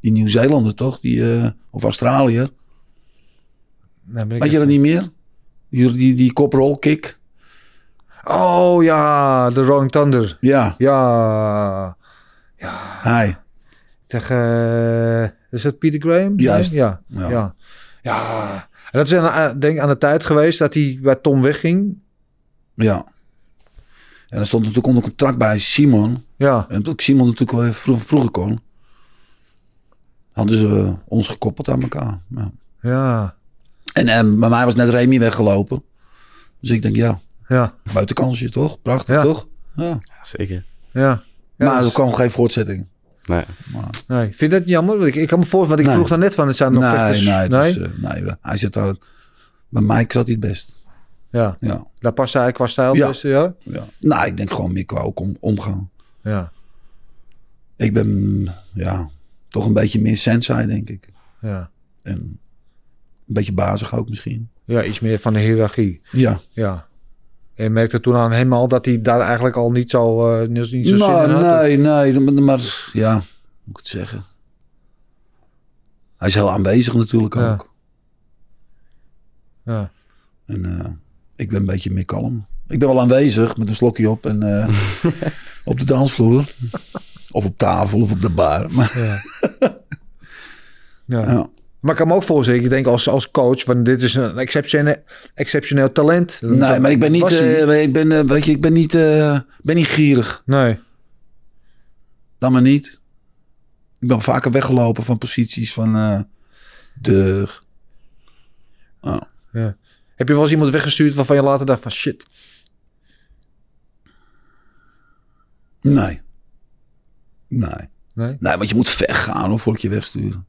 Die Nieuw-Zeelander toch? Die, eh, of Australiër. nee ben ik Had je dat niet meer? Die, die, die koprol kick. Oh ja, de Rolling Thunder. Ja. Ja. Hij. Tegen, eh, is dat Peter Graham? Juist. Nee? Ja. Ja. Ja. ja. En dat is aan, aan- denk aan de tijd geweest dat hij bij Tom wegging. Ja. En er stond natuurlijk onder contract bij Simon. Ja. En toen Simon natuurlijk wel even vroeg, vroeger kon. Hadden ze eh, ons gekoppeld aan elkaar. Ja. Ja. En eh, bij mij was net Remy weggelopen. Dus ik denk, ja, Ja. buitenkansje toch? Prachtig Ja. toch? Ja. Ja, zeker. Ja. Ja, maar dat er kwam geen voortzetting. Nee. nee, vind je dat jammer? Want Ik, ik kan me voorstellen, want ik Nee. vroeg daar net van, het zijn nog nee, vechters. nee, nee? is, eh, nee, hij zit daar. Bij mij zat hij het best. Ja. Ja. Daar past hij qua stijl Ja. ja? ja. Nou, ik denk gewoon meer qua ook om, omgaan. Ja. Ik ben, ja, toch een beetje meer sensei, denk ik. Ja. En een beetje bazig ook misschien. Ja, iets meer van de hiërarchie. Ja. Ja. En je merkte toen aan hem al dat hij daar eigenlijk al niet zo, eh, niet, zo zin Nou, in had. nee, nee, maar, maar ja, hoe moet ik het zeggen? Hij is heel aanwezig natuurlijk Ja. ook. Ja. En eh, ik ben een beetje meer kalm. Ik ben wel aanwezig met een slokje op en eh, [LAUGHS] op de dansvloer. Of op tafel of op de bar. Maar, Ja. ja. ja. Maar ik kan me ook voorstellen, ik denk als, als coach, want dit is een exceptioneel, exceptioneel talent. Nee, maar ik ben niet, eh, ik ben, eh, weet je, ik ben niet, ben niet gierig. nee. Dan maar niet. Ik ben vaker weggelopen van posities van. Oh. Ja. Heb je wel eens iemand weggestuurd waarvan je later dacht van shit. Nee. Nee. Nee? Nee, want je moet ver gaan hoor, voordat je wegsturen.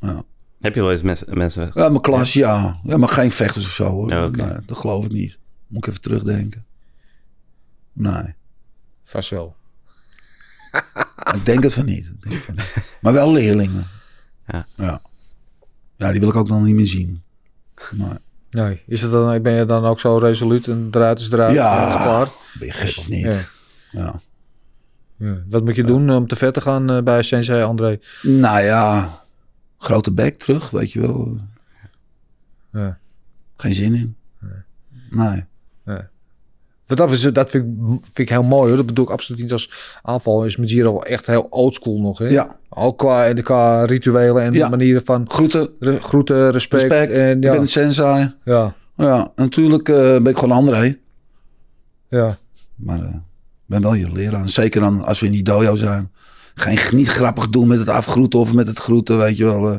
Ja. Heb je wel eens mes- mensen... ja, mijn klas, ja. ja. Maar geen vechters of zo hoor. Ja, nee, dat geloof ik niet. Moet ik even terugdenken. Nee. Vast wel. [LAUGHS] Ik denk het van niet. Ik denk van niet. Maar wel leerlingen. Ja. ja. Ja, die wil ik ook dan niet meer zien. Maar, Nee. Is het dan, ben je dan ook zo resoluut en eruit is eruit? Ja. is klaar? ben je gek of niet? Ja. Ja. Ja. Wat moet je doen om te ver te gaan eh, bij Sensei André? Nou ja, grote bek terug, weet je wel. Ja. Geen zin in. Nee. Wat dat, is, dat vind, ik, vind ik heel mooi hoor. Dat bedoel ik absoluut niet als aanval. Is Majiro wel echt heel oldschool nog. Hè? Ja, Ook qua, qua rituelen en Ja. manieren van groeten, re- groeten, respect. respect. En, ik ja, ben een sensei. ja, Ja, natuurlijk eh, ben ik gewoon André. ja, Maar eh, ik ben wel je leraar. Zeker dan als we in die dojo zijn. Geen, niet grappig doen met het afgroeten of met het groeten, weet je wel. eh.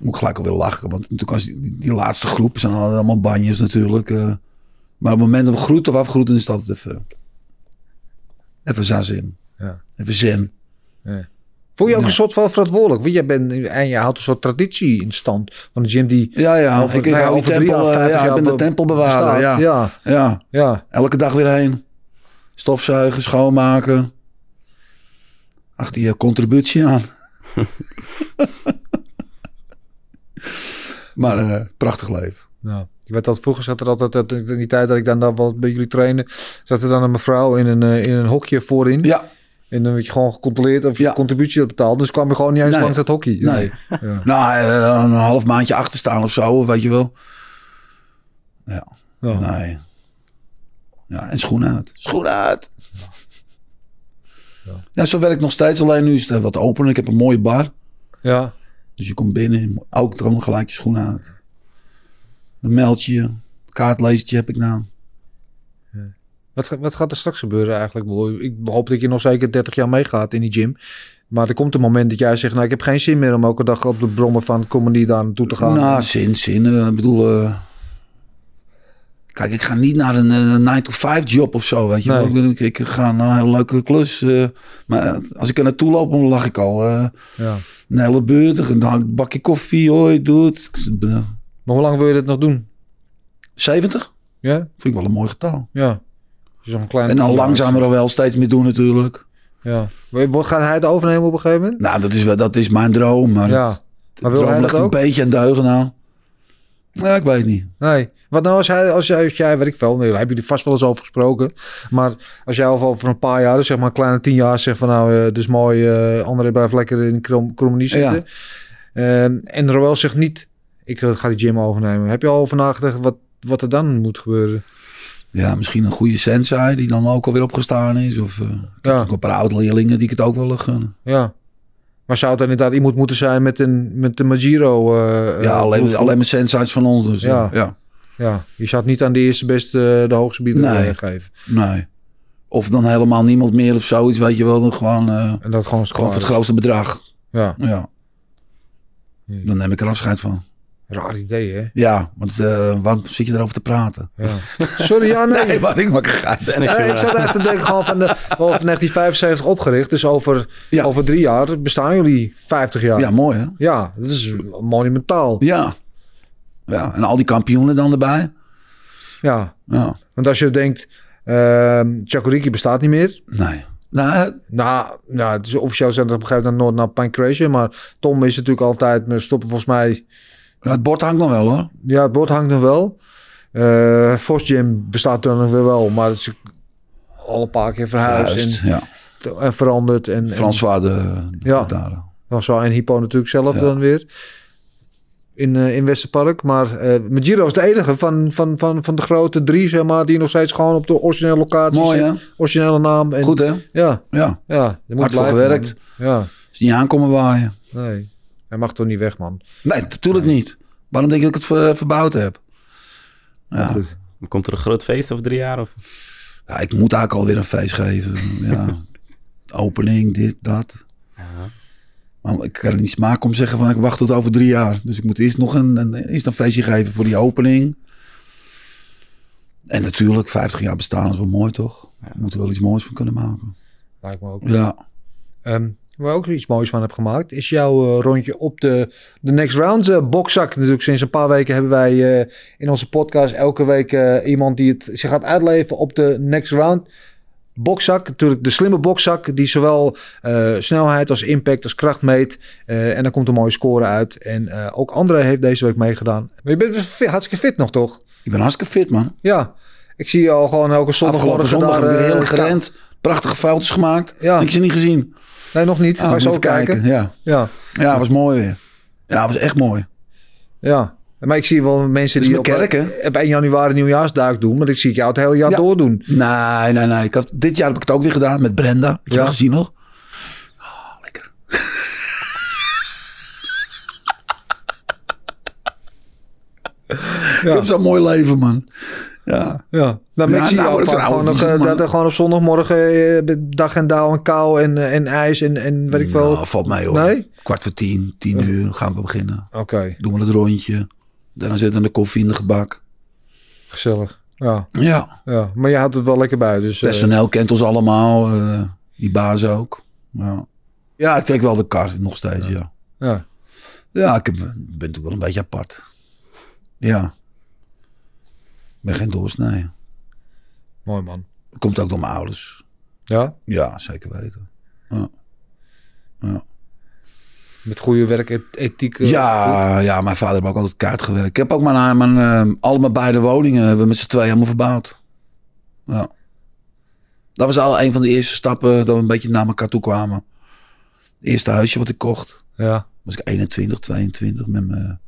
moet ik gelijk alweer lachen. Want natuurlijk als die, die, die laatste groep zijn allemaal banjes natuurlijk. Eh. maar op het moment dat we groeten of afgroeten is het altijd even... Even zazin. Ja. Even zen. Voel je ook Ja. een soort van verantwoordelijk? Want jij bent en je houdt een soort traditie in stand van de gym die Ja, ja. over, ik, ik, nou ja, over tempel, eh, vijftig ja, ik jaar ben de be- tempelbewaarder. Ja. ja, Ja. ja. Elke dag weer heen. Stofzuigen, schoonmaken. Achter je contributie aan. [LAUGHS] maar eh, prachtig leven. Ja. Weet dat vroeger zat er altijd, dat in die tijd dat ik dan, dan wel bij jullie trainen, zat er dan een mevrouw in een, eh, in een hokje voorin. Ja, En dan werd je gewoon gecontroleerd of je Ja. contributie had betaald. Dus kwam je gewoon niet eens Nee. langs het hockey. Nee. [LAUGHS] Ja. nou, eh, een half maandje achter staan of zo, weet je wel. Ja. Ja. Nee. Ja, en schoenen uit. Schoenen uit. Ja. zo werk ik nog steeds. Alleen nu is het wat opener. Ik heb een mooie bar. Ja. Dus je komt binnen. Ook dan gelijk je schoenen uit. Dan meld je je. Kaartlezer heb ik nou. Wat, wat gaat er straks gebeuren eigenlijk? Ik hoop dat je nog zeker 30 jaar meegaat in die gym. Maar er komt een moment dat jij zegt, nou ik heb geen zin meer om elke dag op de brommen van comedy daar naartoe te gaan. Nou, zin, zin. eh, Ik bedoel... eh, kijk, ik ga niet naar een 9-to-5 job of zo, weet je Nee. wel. Ik, ga naar een hele leuke klus. eh, maar als ik er naartoe loop, dan lach ik al. eh, Ja. een hele beurt, dan haal ik een bakje koffie, hoi, doe het. Maar hoe lang wil je dit nog doen? 70? Ja? Vind ik wel een mooi getal. Ja. Een kleine En dan langzamer al wel steeds meer doen natuurlijk. Ja. Wat gaat hij het overnemen op een gegeven moment? Nou, dat is, wel, dat is mijn droom. Maar Ja. het, Maar wil hij droom dat ligt ook? een beetje aan deugen nou. Ja, ik weet niet. Nee. Wat nou als hij, als jij, als jij weet ik veel, nee, daar heb je er vast wel eens over gesproken. Maar als jij al over een paar jaar, dus zeg maar een kleine tien jaar, zegt van nou, eh dus mooi, eh André blijft lekker in de krom- communie zitten. Ehm, en Roel zegt niet, ik eh, ga die gym overnemen. Heb je al over nagedacht wat, wat er dan moet gebeuren? Ja, misschien een goede sensei die dan ook alweer opgestaan is. Of eh, Ja. een paar oud-leerlingen die ik het ook wel gunnen. Ja. Maar zou het er inderdaad iemand moeten zijn met een met de Magiro? eh, ja, alleen, alleen maar sensei's van ons. Dus, Ja. ja. je zou het niet aan de eerste beste de hoogste bieder Nee. geven. Nee. Of dan helemaal niemand meer of zoiets, weet je wel. Dan gewoon, En dat gewoon, gewoon voor het grootste bedrag. Ja, Ja. Dan neem ik er afscheid van. Raar idee hè? Ja, want eh, waarom zit je erover te praten? Ja. [LAUGHS] Sorry, ja, nee. Nee, maar ik maak een Ja, ik zat echt te denken, gewoon van, de, wel van 1975 opgericht. Dus over, Ja. over drie jaar bestaan jullie 50 jaar. Ja, mooi hè? Ja, dat is monumentaal. Ja. Ja, en al die kampioenen dan erbij. Ja, Ja. want als je denkt, ehm Chakuriki bestaat niet meer. Nee. Nou, Nou, nou het is officieel zijn dat op een gegeven moment nooit naar Pancration. Maar Tom is natuurlijk altijd, maar stoppen volgens mij, het bord hangt nog wel hoor. ja, het bord hangt nog wel. Vos Gym bestaat dan nog weer wel, maar het is al een paar keer verhuisd Juist, en, ja. en veranderd. En, François de, de Ja. daar. En Hypo natuurlijk zelf Ja. dan weer. In, eh in Westerpark. Maar eh Magiro is de enige van, van, van, van de grote drie, zeg maar, die nog steeds gewoon op de originele locatie Mooi hè? Originele naam. En, Goed hè? Ja, Ja. ja. Er Hard voor gewerkt. Ja, Is niet aankomen waaien. nee. Hij mag toch niet weg, man. Nee, natuurlijk niet. Waarom denk je dat ik het ver- verbouwd heb? Ja. Goed. Komt er een groot feest over drie jaar? Of? ja, ik moet eigenlijk alweer een feest geven. [LAUGHS] Ja. Opening, dit, dat. Maar ik kan het niet smaken om te zeggen van ik wacht tot over drie jaar. Dus ik moet eerst nog een, een, eerst een feestje geven voor die opening. En natuurlijk, 50 jaar bestaan is wel mooi toch? We moeten wel iets moois van kunnen maken. Lijkt me ook. Ja. Ehm, waar ik ook iets moois van heb gemaakt, is jouw eh, rondje op de, de Next Round eh, bokzak. Natuurlijk sinds een paar weken hebben wij eh, in onze podcast elke week iemand die het zich gaat uitleven op de Next Round. Bokzak, natuurlijk de slimme bokzak die zowel snelheid als impact als kracht meet. En dan komt een mooie score uit. En ook André heeft deze week meegedaan. Maar je bent fit- hartstikke fit nog, toch? Ik ben hartstikke fit man. Ja. Ik zie je al gewoon elke Afgelopen zondagmorgen zondag daar, weer heel gerend. Prachtige foutjes gemaakt. Ja. Ze niet gezien. Nee, nog niet. Ah, Ga je zo kijken. Ja. Ja. ja, was mooi weer. Ja, was echt mooi. Ja, maar ik zie wel mensen die op, hè? op 1 januari nieuwjaarsduik doen. Maar ik zie ik jou het hele jaar Ja. doordoen. Nee, nee, nee. Ik had, dit jaar heb ik het ook weer gedaan met Brenda. Heb je Ja. gezien nog? Oh, lekker. Ik heb zo'n mooi leven, man. Ja. Ja, nou, maar Ja, zie nou gewoon, nog, eh, man. dat er gewoon op zondagmorgen eh, dag en dauw en kou en, eh, en ijs en, en weet ik veel. Nou, valt mij hoor. Nee? Kwart voor tien, tien uur gaan we beginnen. Oké, Doen we het rondje. Daarna zitten de koffie in de gebak. gezellig. Ja, Ja. ja, maar je houdt het wel lekker bij. Dus, Personeel kent ons allemaal. die baas ook. Ja. ja, ik trek wel de kar nog steeds, ja. ja. Ja, ik heb, ben natuurlijk wel een beetje apart. Ja. Ik ben geen doorsnee. Mooi man. Komt ook door mijn ouders. Ja, Ja, zeker weten. Ja, ja. met goede werkethiek. eh, goed. ja, ja, mijn vader heeft ook altijd kaart gewerkt. Ik heb ook mijn, mijn, eh, alle mijn beide woningen hebben we met z'n tweeën helemaal verbouwd. Ja. Dat was al een van de eerste stappen dat we een beetje naar elkaar toe kwamen. Het eerste huisje wat ik kocht. Ja, was ik 21, 22 met mijn,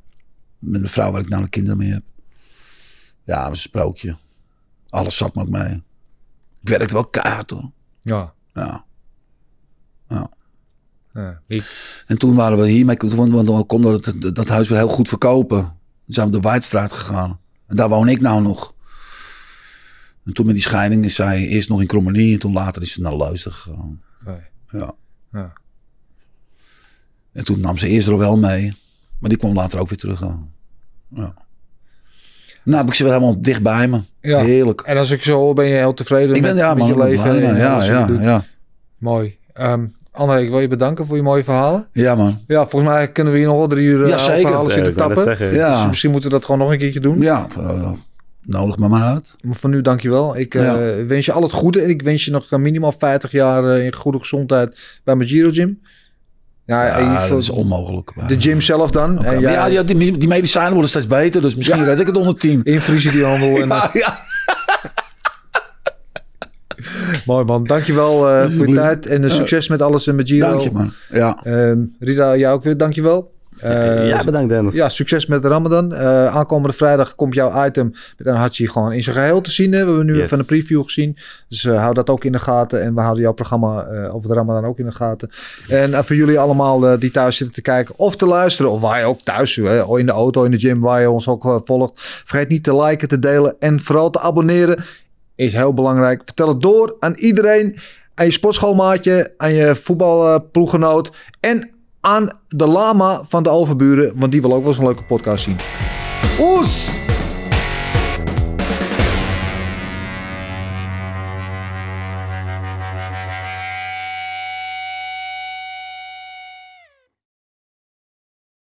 met mijn vrouw waar ik nou de kinderen mee heb. Ja, dat was een sprookje. Alles zat me ook mee. Ik werkte wel kaart hoor. Ja. Ja. ja. En toen waren we hiermee, want want we konden het, dat huis weer heel goed verkopen. Toen zijn we de Waardstraat gegaan. En daar woon ik nou nog. En toen met die scheiding is zij eerst nog in Krommenie en toen later is ze naar Leusden gegaan. Nee. Ja. Ja. En toen nam ze eerst er wel mee. Maar die kwam later ook weer terug. Ja. Nou heb ik ze weer helemaal dicht bij me. Ja. Heerlijk. En als ik zo hoor, ben je heel tevreden Ik ben met, ja, met man, je ik leven blij, en ja, alles wat ja, je doet. ja, Mooi. Ehm André, ik wil je bedanken voor je mooie verhalen. ja, man. Ja, volgens mij kunnen we hier nog wel drie uur eh, Ja, zeker. verhalen Ja, zitten ik net tappen. zeggen. Ja. Dus misschien moeten we dat gewoon nog een keertje doen. Ja, eh, nodig me maar uit. Maar voor nu dankjewel. Ik eh, Ja. wens je al het goede. En ik wens je nog minimaal 50 jaar in goede gezondheid bij mijn Giro Gym. Ja, dat is onmogelijk. de gym zelf dan. Oké, En maar jij, ja, ja, die, die medicijnen worden steeds beter, dus misschien Ja. red ik het onder tien. Infusie die handel. En, [LAUGHS] Ja, ja. [LAUGHS] Mooi man. Dankjewel eh voor je tijd. En succes met alles en met Giro. Dank je, man. Ja. Ehm, Rita, jij ook weer dankjewel. Eh, ja, bedankt Dennis. Ja, succes met de Ramadan. Eh, aankomende vrijdag komt jouw item met een Hachi gewoon in zijn geheel te zien. Hè. We hebben nu Yes. even een preview gezien. Dus eh, hou dat ook in de gaten. En we houden jouw programma over de Ramadan ook in de gaten. En voor jullie allemaal die thuis zitten te kijken of te luisteren. Of waar je ook thuis, hè, in de auto, in de gym, waar je ons ook volgt. Vergeet niet te liken, te delen en vooral te abonneren. Is heel belangrijk. Vertel het door aan iedereen. Aan je sportschoolmaatje, aan je voetbalploeggenoot. En aan de lama van de overburen. Want die wil ook wel eens een leuke podcast zien. Oes!